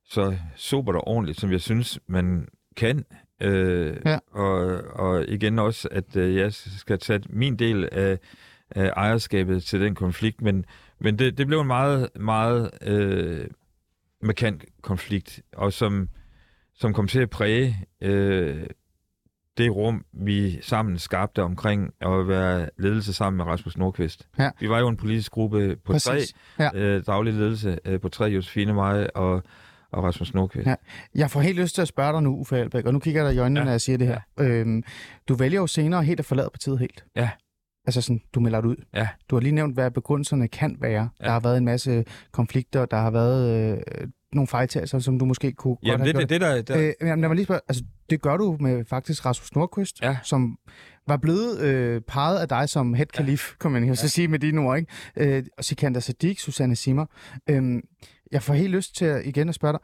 så sobert og ordentligt, som jeg synes, man kan. Øh, Ja. og, og igen også, at øh, jeg skal tage min del af, af ejerskabet til den konflikt, men, men det, det blev en meget, meget øh, markant konflikt, og som, som kom til at præge øh, det rum, vi sammen skabte omkring at være ledelse sammen med Rasmus Nordqvist. Ja. Vi var jo en politisk gruppe på tre, Præcis. Ja. øh, daglig ledelse øh, på tre, Josefine, mig og, og Rasmus Nordqvist. Ja. Jeg får helt lyst til at spørge dig nu, Uffe Albeck, og nu kigger jeg dig i øjnene, ja. Ja. når jeg siger det her. Øhm, du vælger jo senere helt at forlade partiet helt. Ja. Altså sådan, du melder dig ud. Ja. Du har lige nævnt, hvad begrundelserne kan være. Ja. Der har været en masse konflikter, der har været øh, nogle fejltagelser, som du måske kunne godt Jamen, have det, det, det der... der Øh, jamen, lad mig lige spørge, altså, det gør du med faktisk Rasmus Nordqvist, Ja. som var blevet øh, peget af dig som head kalif, ja. kan man jo så sige med dine ord, ikke? Øh, og Sikander Sadiq, Susanne Simmer. Øh, jeg får helt lyst til at, igen at spørge dig,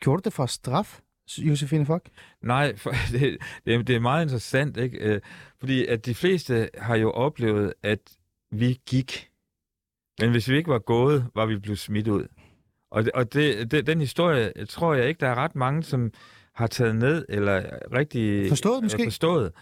gjorde du det for straf Josefine Fock? Nej, for, det, det, er- det er meget interessant, ikke? Øh, fordi at de fleste har jo oplevet, at vi gik. Men hvis vi ikke var gået, var vi blevet smidt ud. Og, og det, det, den historie tror jeg ikke, der er ret mange, som har taget ned, eller rigtig Forstået måske? forstået.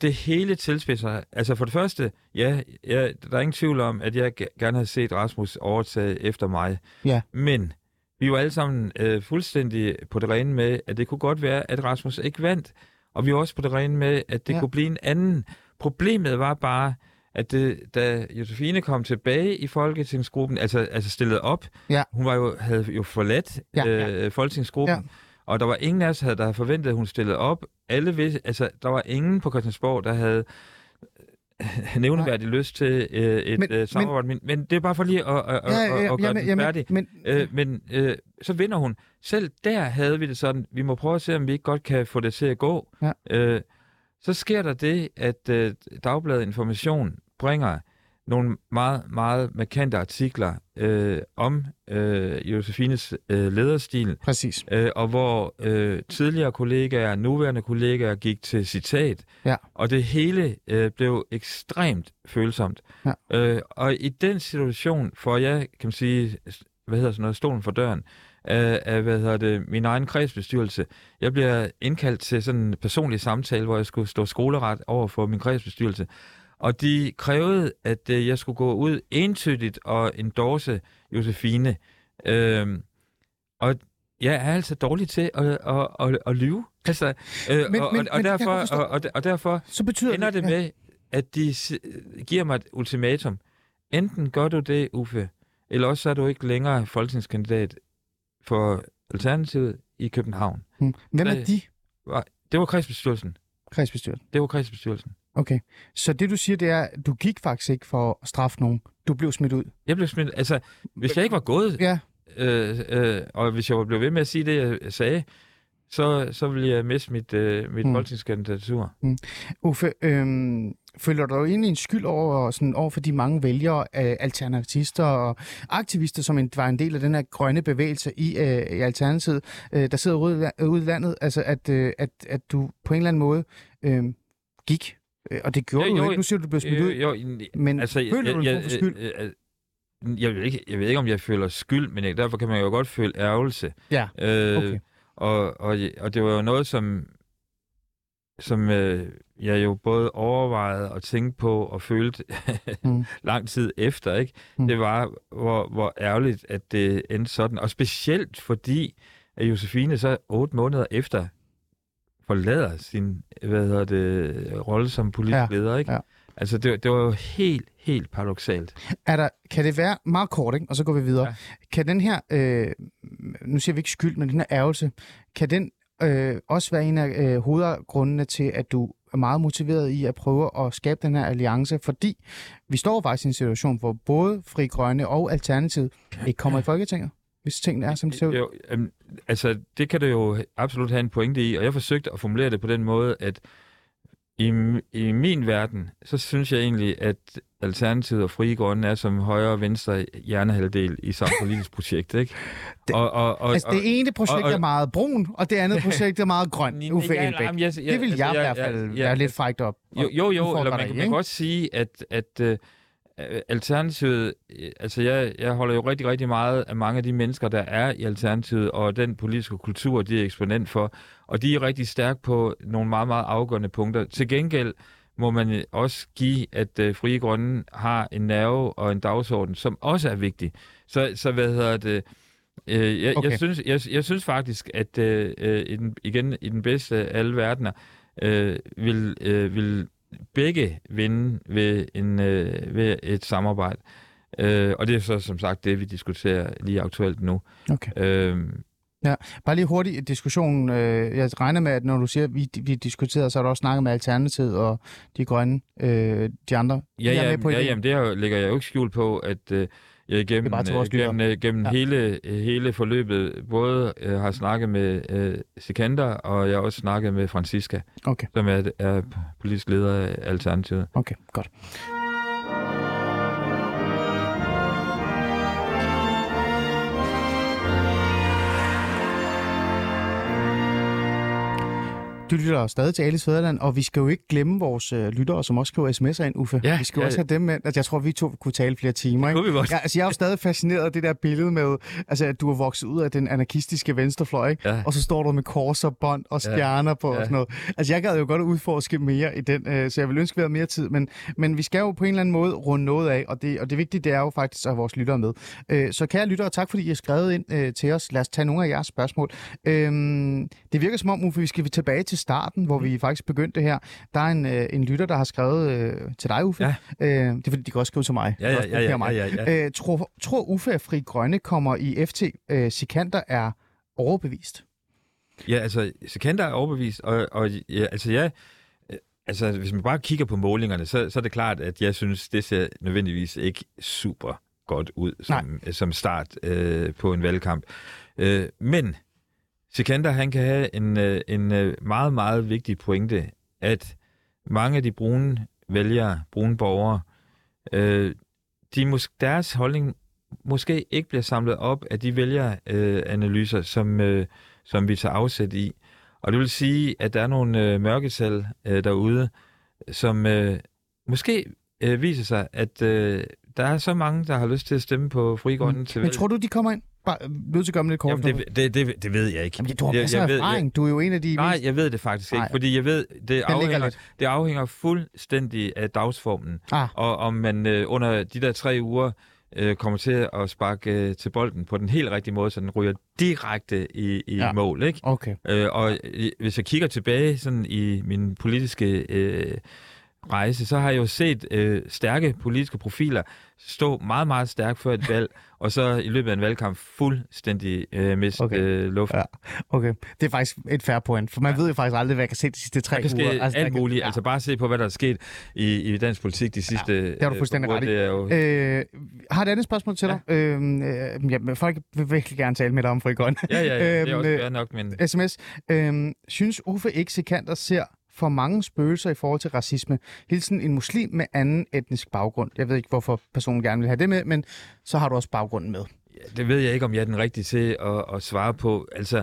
Det, hele tilspidser. Altså for det første, ja, ja, der er ingen tvivl om, at jeg ge- gerne havde set Rasmus overtage efter mig. Ja. Men vi var alle sammen øh, fuldstændig på det rene med, at det kunne godt være, at Rasmus ikke vandt. Og vi var også på det rene med, at det Ja. kunne blive en anden. Problemet var bare, at det, da Josefine kom tilbage i Folketingsgruppen, altså, altså stillet op, Ja. hun var jo, havde jo forladt ja, ja. øh, Folketingsgruppen, Ja. Og der var ingen af os, der havde forventet, at hun stillede op. Alle vidste, altså, der var ingen på Christiansborg, der havde nævneværdig lyst til øh, et Men- men, øh, samarbejde, men, men det er bare for lige at, at, at, Ja, at, ja, at gøre jamen, den jamen, færdig. men, Øh, men øh, så vinder hun. Selv der havde vi det sådan, vi må prøve at se, om vi ikke godt kan få det til at gå. Ja. Øh, så sker der det, at øh, Dagbladet Information bringer nogle meget, meget markante artikler øh, om øh, Josefines øh, lederstil, præcis. øh, og hvor øh, tidligere kollegaer, nuværende kollegaer gik til citat, Ja. og det hele øh, blev ekstremt følsomt. Ja. Øh, og i den situation får jeg, kan man sige, hvad hedder sådan noget, stolen for døren, af, af hvad hedder det, min egen kredsbestyrelse. Jeg bliver indkaldt til sådan en personlig samtale, hvor jeg skulle stå skoleret over for min kredsbestyrelse. Og de krævede, at øh, jeg skulle gå ud entydigt og endorse Josefine. Øhm, og jeg er altså dårlig til at, at, at, at lyve. Altså, øh, Men- og, men- og, og, derfor, og, og, og derfor Så betyder ender det ja. med, at de giver mig et ultimatum. Enten gør du det, Uffe, eller også så er du ikke længere folketingskandidat for Alternativet i København. Hmm. Hvem er Øh, de, Det var kredsbestyrelsen. kredsbestyrelsen? Det var kredsbestyrelsen. Okay. Så det, du siger, det er, at du gik faktisk ikke for at straffe nogen. Du blev smidt ud. Jeg blev smidt, altså, hvis jeg ikke var gået, Ja, øh, øh, og hvis jeg var blevet ved med at sige det, jeg sagde, så, så ville jeg miste mit, øh, mit Mm. mm. folketingskandidatur. Uffe, øhm, føler du dig egentlig en skyld over, sådan, over for de mange vælgere, øh, alternatister og aktivister, som en, var en del af den her grønne bevægelse i, øh, i Alternativet, øh, der sidder ude, i ude i landet, altså at, øh, at, at du på en eller anden måde øh, gik? Øh, Og det gjorde Jo, du jo, ikke. Nu siger du, du blev smidt ud. Øh, jo, i- Men altså, føler du en jeg, for skyld? Jeg, jeg, jeg, jeg, ved ikke, jeg ved ikke, om jeg føler skyld, men jeg, derfor kan man jo godt føle ærgelse. Ja, Øh, okay. og, og, og det var jo noget, som, som øh, jeg jo både overvejede og tænkte på og følte Mm. lang tid efter. ikke. Mm. Det var, hvor, hvor ærgerligt, at det endte sådan. Og specielt fordi, at Josefine så otte måneder efter forlader sin hvad hedder det, rolle som politisk Ja, leder. Ikke? ja. Altså, det, det var jo helt, helt paradoxalt. Er der, kan det være meget kort, ikke? og så går vi videre. Ja. Kan den her, øh, nu siger vi ikke skyld, men den her ærgelse, kan den øh, også være en af øh, hovedgrundene til, at du er meget motiveret i at prøve at skabe den her alliance? Fordi vi står faktisk i en situation, hvor både Fri Grønne og Alternativet ikke kommer i Folketinget, hvis tingene er, som de ser ud. Jo, øhm, altså, det kan du jo absolut have en pointe i, og jeg forsøgte at formulere det på den måde, at i, i min verden, så synes jeg egentlig, at Alternativet og Frie Grønne er som højre og venstre hjernehalvdel i samme politisk projekt, ikke? Det- og, og, og, Altså, det ene projekt og- og- er meget brun, og det andet projekt er meget grøn. Uffe Ja, Elbæk. jeg- jeg- Det vil jeg altså, i hvert fald ja, være lidt frækt op. Jo, jo, jo eller man, dig man kan godt sige, at, at øh, Alternativet, øh, altså jeg, jeg holder jo rigtig, rigtig meget af mange af de mennesker, der er i Alternativet, og den politiske kultur, de er eksponent for, og de er rigtig stærke på nogle meget, meget afgørende punkter. Til gengæld må man øh, også give, at øh, Frie Grønne har en nerve og en dagsorden, som også er vigtig. Så, så hvad hedder det... Øh, jeg, Okay. jeg, synes, jeg, jeg synes faktisk, at øh, øh, i den, igen i den bedste af alle verdener, øh, vil, øh, vil begge vinde ved, en, øh, ved et samarbejde. Øh, og det er så som sagt det, vi diskuterer lige aktuelt nu. Okay. Øh, Bare lige hurtigt en diskussion. Øh, Jeg regner med, at når du siger, at vi, vi diskuterede, så har du også snakket med Alternativet og de grønne, øh, de andre. ja, ja, med på ja, jamen, det er jo- lægger jeg jo ikke skjul på, at øh, bare til vores øh, gennem, øh, gennem Ja. ja. hele, øh, hele forløbet både øh, har snakket med øh, Sikander, og jeg har også snakket med Francisca, Okay, som er, er politisk leder af Alternativet. okay, godt. Du lytter stadig til Alice Fæderland, og vi skal jo ikke glemme vores øh, lyttere, som også skriver sms'er ind, Uffe. Ja, vi skal jo ja. også have dem med. Altså, jeg tror, vi to kunne tale flere timer. Ikke? vi. Ja, altså, jeg er jo stadig fascineret af det der billede med, altså, at du er vokset ud af den anarkistiske venstrefløj, ikke? Ja. og så står du med kors og bånd og stjerner på og Ja. sådan noget. Altså, jeg gad jo godt udforske mere i den, øh, så jeg vil ønske, vi havde mere tid, men, men vi skal jo på en eller anden måde runde noget af, og det, og det vigtige, det er jo faktisk at have vores lyttere med. Øh, så kære lyttere, tak fordi I har skrevet ind øh, til os. Lad os tage nogle af jeres spørgsmål. Øhm, det virker som om, Uffe, vi skal tilbage til starten, hvor vi faktisk begyndte her. Der er en, øh, en lytter, der har skrevet øh, til dig, Uffe. Ja. Øh, det er fordi, de kan også skrive til mig. Ja, ja, ja, ja, mig. ja, ja, ja. Øh, tror, tror Uffe, at Fri Grønne kommer i FT øh, Sikander er overbevist? Ja, altså, Sikander er overbevist, og, og ja, altså jeg, altså, hvis man bare kigger på målingerne, så, så er det klart, at jeg synes, det ser nødvendigvis ikke super godt ud som, som start øh, på en valgkamp. Øh, men Sikander, han kan have en, øh, en øh, meget, meget vigtig pointe, at mange af de brune vælgere, brune borgere, øh, de mås- deres holdning måske ikke bliver samlet op af de vælgeranalyser, øh, som, øh, som vi tager afsæt i. Og det vil sige, at der er nogle øh, mørketal øh, derude, som øh, måske øh, viser sig, at øh, der er så mange, der har lyst til at stemme på Fri Grønne mm. til Men tror du, de kommer ind? Bare øh, nødt til at gøre dem lidt kort. Jamen, det, det, det, det ved jeg ikke. Jamen, du har jeg, masser af ved- erfaring. Du er jo en af de Nej, mest... jeg ved det faktisk ikke, fordi jeg ved, det afhænger, det afhænger fuldstændig af dagsformen. Ah. Og om man øh, under de der tre uger øh, kommer til at sparke øh, til bolden på den helt rigtige måde, så den ryger direkte i, i ja. mål. Ikke? Okay. Øh, og øh, hvis jeg kigger tilbage sådan i min politiske øh, rejse, så har jeg jo set øh, stærke politiske profiler stå meget, meget stærkt før et valg, og så i løbet af en valgkamp fuldstændig øh, miste Okay. øh, luften. Ja. Okay, det er faktisk et fair point, for man ja. ved jo faktisk aldrig, hvad jeg kan se de sidste tre uger. ske der alt muligt. Ja. Altså bare se på, hvad der er sket i, i dansk politik de sidste Ja, det har du øh, fuldstændig uger. ret i. Det er jo, Øh, har et andet spørgsmål til dig. Ja. Øhm, øh, ja, men folk vil virkelig gerne tale med dig om Fri Grønne. ja, ja, ja, det er Øhm, også øh, fair nok, men SMS. Øhm, synes Uffe ikke, Sikander ser for mange spøgelser i forhold til racisme? Hilsen en muslim med anden etnisk baggrund. Jeg ved ikke, hvorfor personen gerne vil have det med, men så har du også baggrunden med. det ved jeg ikke, om jeg er den rigtige til at, at svare på. Altså,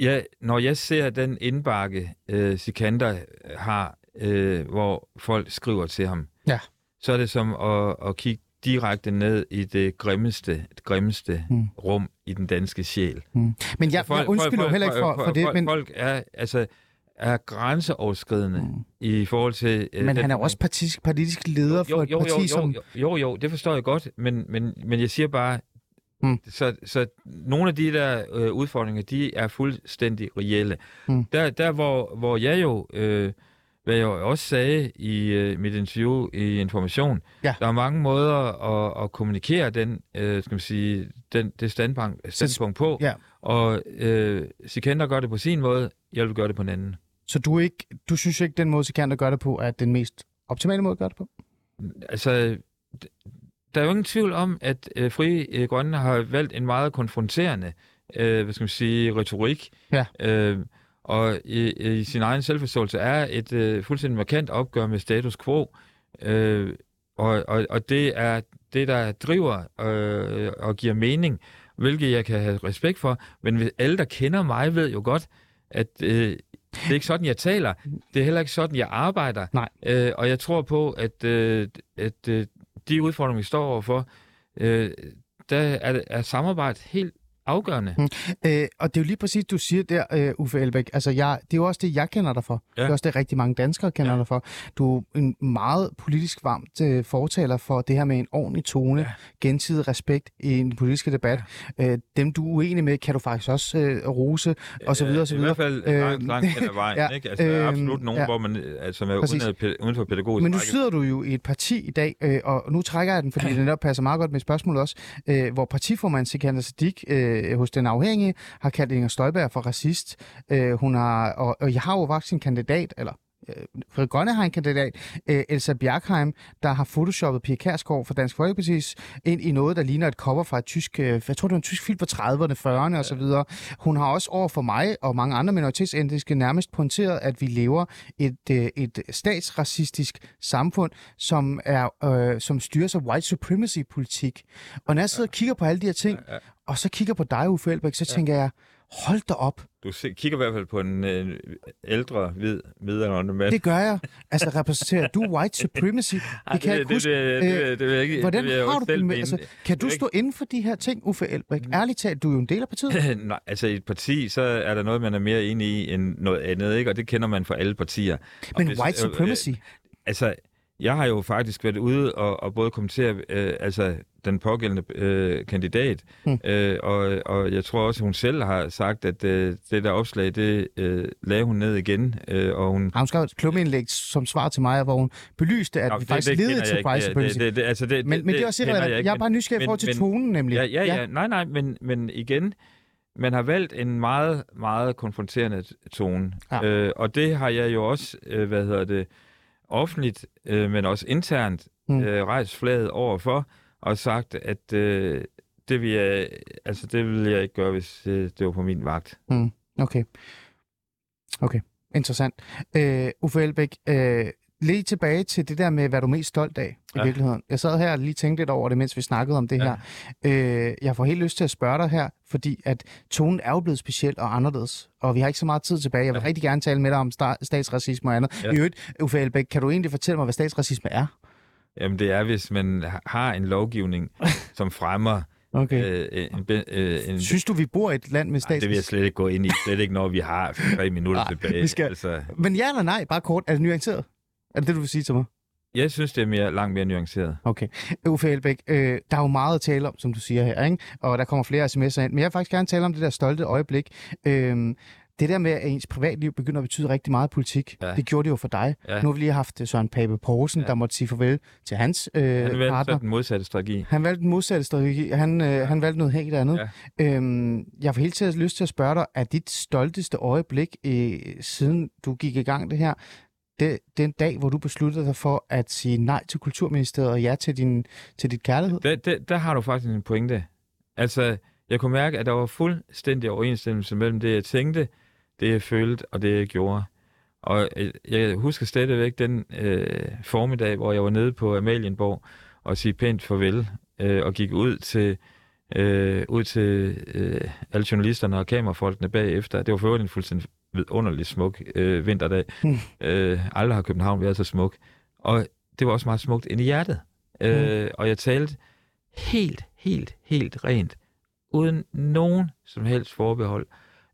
ja, når jeg ser den indbakke, øh, Sikander har, øh, hvor folk skriver til ham, Ja. så er det som at, at kigge direkte ned i det grimmeste, det grimmeste mm. rum i den danske sjæl. Men jeg, jeg undskylder jo heller ikke for, for det, folk, men, Folk er, altså, er grænseoverskridende Mm. i forhold til... øh, men den- han er jo også politisk, politisk leder for jo, et jo, parti, jo, jo, som... jo, jo, jo, det forstår jeg godt, men, men, men jeg siger bare, Mm. mm. så, så nogle af de der øh, udfordringer, de er fuldstændig reelle. Mm. Der, der hvor, hvor jeg jo, øh, hvad jeg jo også sagde i øh, mit interview i Information, Ja. der er mange måder at, at kommunikere den, øh, skal man sige, den, det standpunkt, standpunkt på, Ja. og øh, Sikander gør det på sin måde, jeg vil gøre det på en anden. Så du, ikke, du synes ikke, den måde, Sikander gør det på, er den mest optimale måde at gøre det på? altså, der er jo ingen tvivl om, at øh, Fri øh, Grønne har valgt en meget konfronterende, øh, hvad skal man sige, retorik. Ja. Øh, og i, i sin egen selvforståelse er et øh, fuldstændig markant opgør med status quo. Øh, og, og, og det er det, der driver øh, og giver mening, hvilket jeg kan have respekt for. Men alle, der kender mig, ved jo godt, at øh, det er ikke sådan, jeg taler. Det er heller ikke sådan, jeg arbejder. Nej. Øh, og jeg tror på, at, øh, at øh, de udfordringer, vi står overfor, øh, der er, er samarbejde helt afgørende. Øh, og det er jo lige præcis, du siger der, øh, Uffe Elbæk. Altså, jeg, det er jo også det, jeg kender dig for. Ja. Ja. Det er også det, rigtig mange danskere kender ja. dig for. Du er en meget politisk varmt øh, fortaler for det her med en ordentlig tone, ja. gensidig respekt i en politisk debat. Ja. Øh, dem, du er uenig med, kan du faktisk også øh, rose, og så videre, og så I videre. hvert fald Øh, langt, langt hen ad vejen. ja, ja, ikke? Altså, der er øh, absolut nogen, ja. ja. hvor man, altså, er uden, uden for pædagogisk Men nu række. sidder du jo i et parti i dag, øh, og nu trækker jeg den, fordi det netop passer meget godt med spørgsmålet også, øh, hvor partiformand Sikander Siddiq øh, hos Den Afhængige har kaldt Inger Støjberg for racist. Øh, hun har, og, og jeg har jo faktisk en kandidat, eller øh, Fred Grønne har en kandidat, øh, Elsa Bjerkheim, der har photoshoppet Pia Kærsgaard fra Dansk Folkeparti's ind i noget, der ligner et cover fra et tysk, øh, jeg tror det var en tysk film fra 30'erne, 40'erne ja. osv. Hun har også over for mig og mange andre minoritetsetniske nærmest pointeret, at vi lever et, øh, et statsracistisk samfund, som er øh, som styres af white supremacy-politik. Og når jeg sidder og kigger på alle de her ting. Og så kigger på dig, Uffe Elbæk, så tænker jeg, hold da op, Du kigger i hvert fald på en øh, ældre, hvid, middelaldrende mand. det gør jeg. Altså repræsenterer du white supremacy? Det kan jeg ikke huske. Det, det, det, det, det, ikke, Hvordan det jo har du det med? Altså, kan du Det stå inden for de her ting, Uffe Elbæk? Ærligt talt, du er jo en del af partiet. Nej, altså i et parti, så er der noget, man er mere enig i end noget andet, ikke? Og det kender man fra alle partier. Men hvis- white øh, øh, supremacy, Altså, jeg har jo faktisk været ude og, og både kommentere øh, altså, den pågældende øh, kandidat, Hmm. øh, og, og jeg tror også, hun selv har sagt, at øh, det der opslag, det øh, lagde hun ned igen, øh, og hun... har hun skrevet et klubindlæg som svar til mig, hvor hun belyste, at Nå, vi faktisk leder kender til jeg ikke. Det-. Det, det, det, altså det, Men, men det er også irrelevant. Jeg, jeg er bare nysgerrig men- forhold til men- tonen, nemlig. Ja, ja, ja, nej, nej, men, men igen, man har valgt en meget, meget konfronterende tone. Ja. Øh, og det har jeg jo også, øh, hvad hedder det, offentligt, øh, men også internt, Mm. mm. øh, rejst flaget overfor, og sagt, at øh, det, vil jeg, altså, det vil jeg ikke gøre, hvis øh, det var på min vagt. Okay. Okay, interessant. Øh, Uffe Elbæk, øh, lige tilbage til det der med, hvad du er mest stolt af i Ja. virkeligheden. Jeg sad her og lige tænkte lidt over det, mens vi snakkede om det Ja. her. Øh, jeg får helt lyst til at spørge dig her, fordi at tonen er jo blevet speciel og anderledes, og vi har ikke så meget tid tilbage. Jeg vil Ja. rigtig gerne tale med dig om sta- statsracisme og andet. Ja. I øvrigt, Uffe Elbæk, kan du egentlig fortælle mig, hvad statsracisme er? Jamen, det er, hvis man ha- har en lovgivning, som fremmer Okay. øh, en, øh, en... Synes du, vi bor i et land med Ej, det vil jeg slet ikke gå ind i. Slet ikke, når vi har tre minutter Nej, tilbage. vi skal- Altså, Men ja eller nej, bare kort. Er det nuanceret? Er det det, du vil sige til mig? jeg synes, det er mere, langt mere nuanceret. Okay. Uffe Elbæk, øh, der er jo meget at tale om, som du siger her, ikke? og der kommer flere sms'er ind. Men jeg vil faktisk gerne tale om det der stolte øjeblik. Øh, det der med, at ens privatliv begynder at betyde rigtig meget politik, ja. Ja. det gjorde det jo for dig. Ja. Nu har vi lige haft øh, Søren Pape Poulsen, ja. Ja. der måtte sige farvel til hans øh, Han valgte partner. den modsatte strategi. Han valgte den modsatte strategi. Han, øh, han valgte noget helt andet. Ja. Øhm, jeg får hele tiden lyst til at spørge dig, er dit stolteste øjeblik, øh, siden du gik i gang det her, det, den dag, hvor du besluttede dig for at sige nej til Kulturministeriet og ja til, din, til dit kærlighed? Der, der, der har du faktisk en pointe. Altså, jeg kunne mærke, at der var fuldstændig overensstemmelse mellem det, jeg tænkte, det, jeg følte, og det, jeg gjorde. Og øh, jeg husker stadigvæk den øh, formiddag, hvor jeg var nede på Amalienborg og sige pænt farvel, øh, og gik ud til, øh, ud til øh, alle journalisterne og kamerafolkene bagefter. Det var for øvrigt en fuldstændig vidunderlig smuk øh, vinterdag. Mm. Øh, aldrig har København været så smuk. Og det var også meget smukt ind i hjertet. Mm. Øh, og jeg talte helt, helt, helt rent, uden nogen som helst forbehold,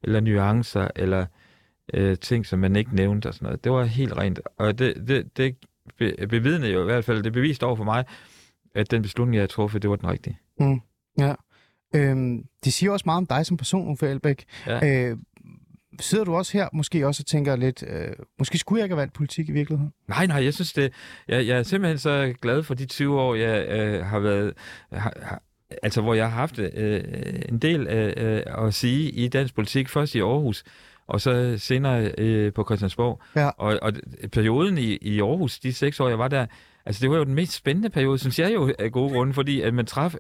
eller nuancer, eller øh, ting, som man ikke nævnte og sådan noget. Det var helt rent. Og det, det, det be- bevidnede jo i hvert fald, det beviste over for mig, at den beslutning, jeg havde truffet, det var den rigtige. Ja. Øhm, det siger også meget om dig som person, Uffe Elbæk. Ja. Øh, sidder du også her, måske også og tænker lidt, øh, måske skulle jeg ikke have valgt politik i virkeligheden? Nej, nej, jeg synes det... Jeg, jeg er simpelthen så glad for de 20 år, jeg øh, har været... Har, har, altså, hvor jeg har haft øh, en del øh, øh, at sige i dansk politik. Først i Aarhus, og så senere øh, på Christiansborg. Ja. Og, og perioden i, i Aarhus, de seks år, jeg var der, altså det var jo den mest spændende periode, synes jeg jo af gode grunde, fordi at man traf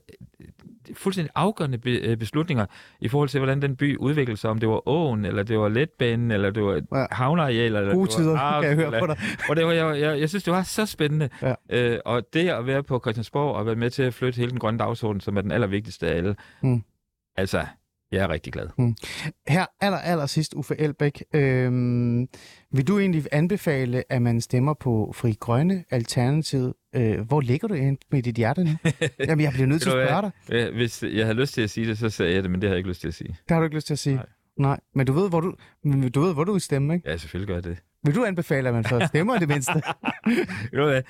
fuldstændig afgørende be, øh, beslutninger i forhold til, hvordan den by udviklede sig, om det var åen, eller det var letbanen, eller det var Ja. havneareal, eller Gode det var tider, Aarhus, kan jeg høre eller- på dig. og det var, jeg, jeg, jeg synes, det var så spændende. Ja. Øh, og det at være på Christiansborg og være med til at flytte hele den grønne dagsorden, som er den allervigtigste af alle. Mm. Altså, jeg er rigtig glad. Her aller, aller sidst, Uffe Elbæk. Øhm, vil du egentlig anbefale, at man stemmer på Fri Grønne Alternativet? Øh, hvor ligger du ind med dit hjerte nu? Jamen, jeg bliver nødt til at spørge dig. Hvis jeg havde lyst til at sige det, så sagde jeg det, men det har jeg ikke lyst til at sige. Det har du ikke lyst til at sige. Nej. Nej. Men du ved, hvor du, men du ved, hvor du vil stemme, ikke? Ja, selvfølgelig gør jeg det. Vil du anbefale, at man så stemmer det mindste? Hvad?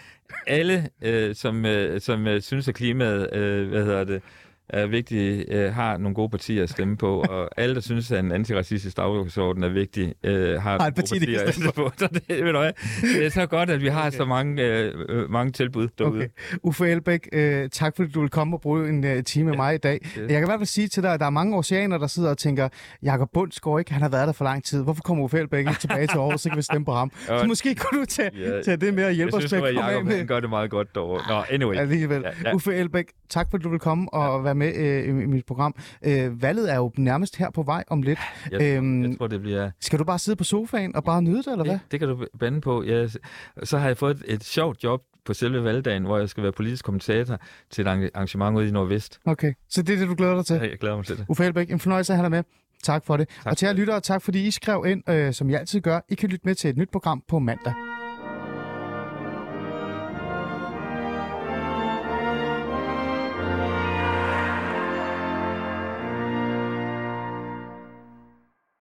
Alle, øh, som, øh, som øh, synes, at klimaet øh, hvad hedder det, er vigtigt, øh, har nogle gode partier at stemme på, og alle, der synes, at en antiracistisk dagsorden er vigtig, øh, har, Har et parti, partier at stemme på. Så det, ved du hvad? det er så godt, at vi har Okay. så mange, øh, øh, mange tilbud derude. Okay. Uffe Elbæk, øh, tak fordi du vil komme og bruge en øh, time med mig i dag. Jeg kan i hvert fald sige til dig, at der er mange oceaner, der sidder og tænker, Jakob Bundsgaard ikke, han har været der for lang tid. Hvorfor kommer Uffe Elbæk ikke tilbage til Aarhus, så kan vi stemme på ham? Ja. Så måske kunne du tage, Ja, tage det med og hjælpe jeg os synes, med at at komme af Jacob, med. han gør det meget godt derovre. Nå, anyway. Alligevel. Ja, ja. Uffe Elbæk, tak fordi du vil komme og være med øh, i mit program. Øh, valget er jo nærmest her på vej om lidt. Jeg, Øhm, jeg tror, det bliver... Skal du bare sidde på sofaen og bare nyde det, eller hvad? Det, det kan du bande på. Jeg, så har jeg fået et, et sjovt job på selve valgdagen, hvor jeg skal være politisk kommentator til et arrangement ude i Nordvest. Okay, så det er det, du glæder dig til? Jeg glæder mig til det. Uffe Elbæk, en fornøjelse at have dig med. Tak for det. Tak og til jer lyttere, tak fordi I skrev ind, øh, som I altid gør. I kan lytte med til et nyt program på mandag.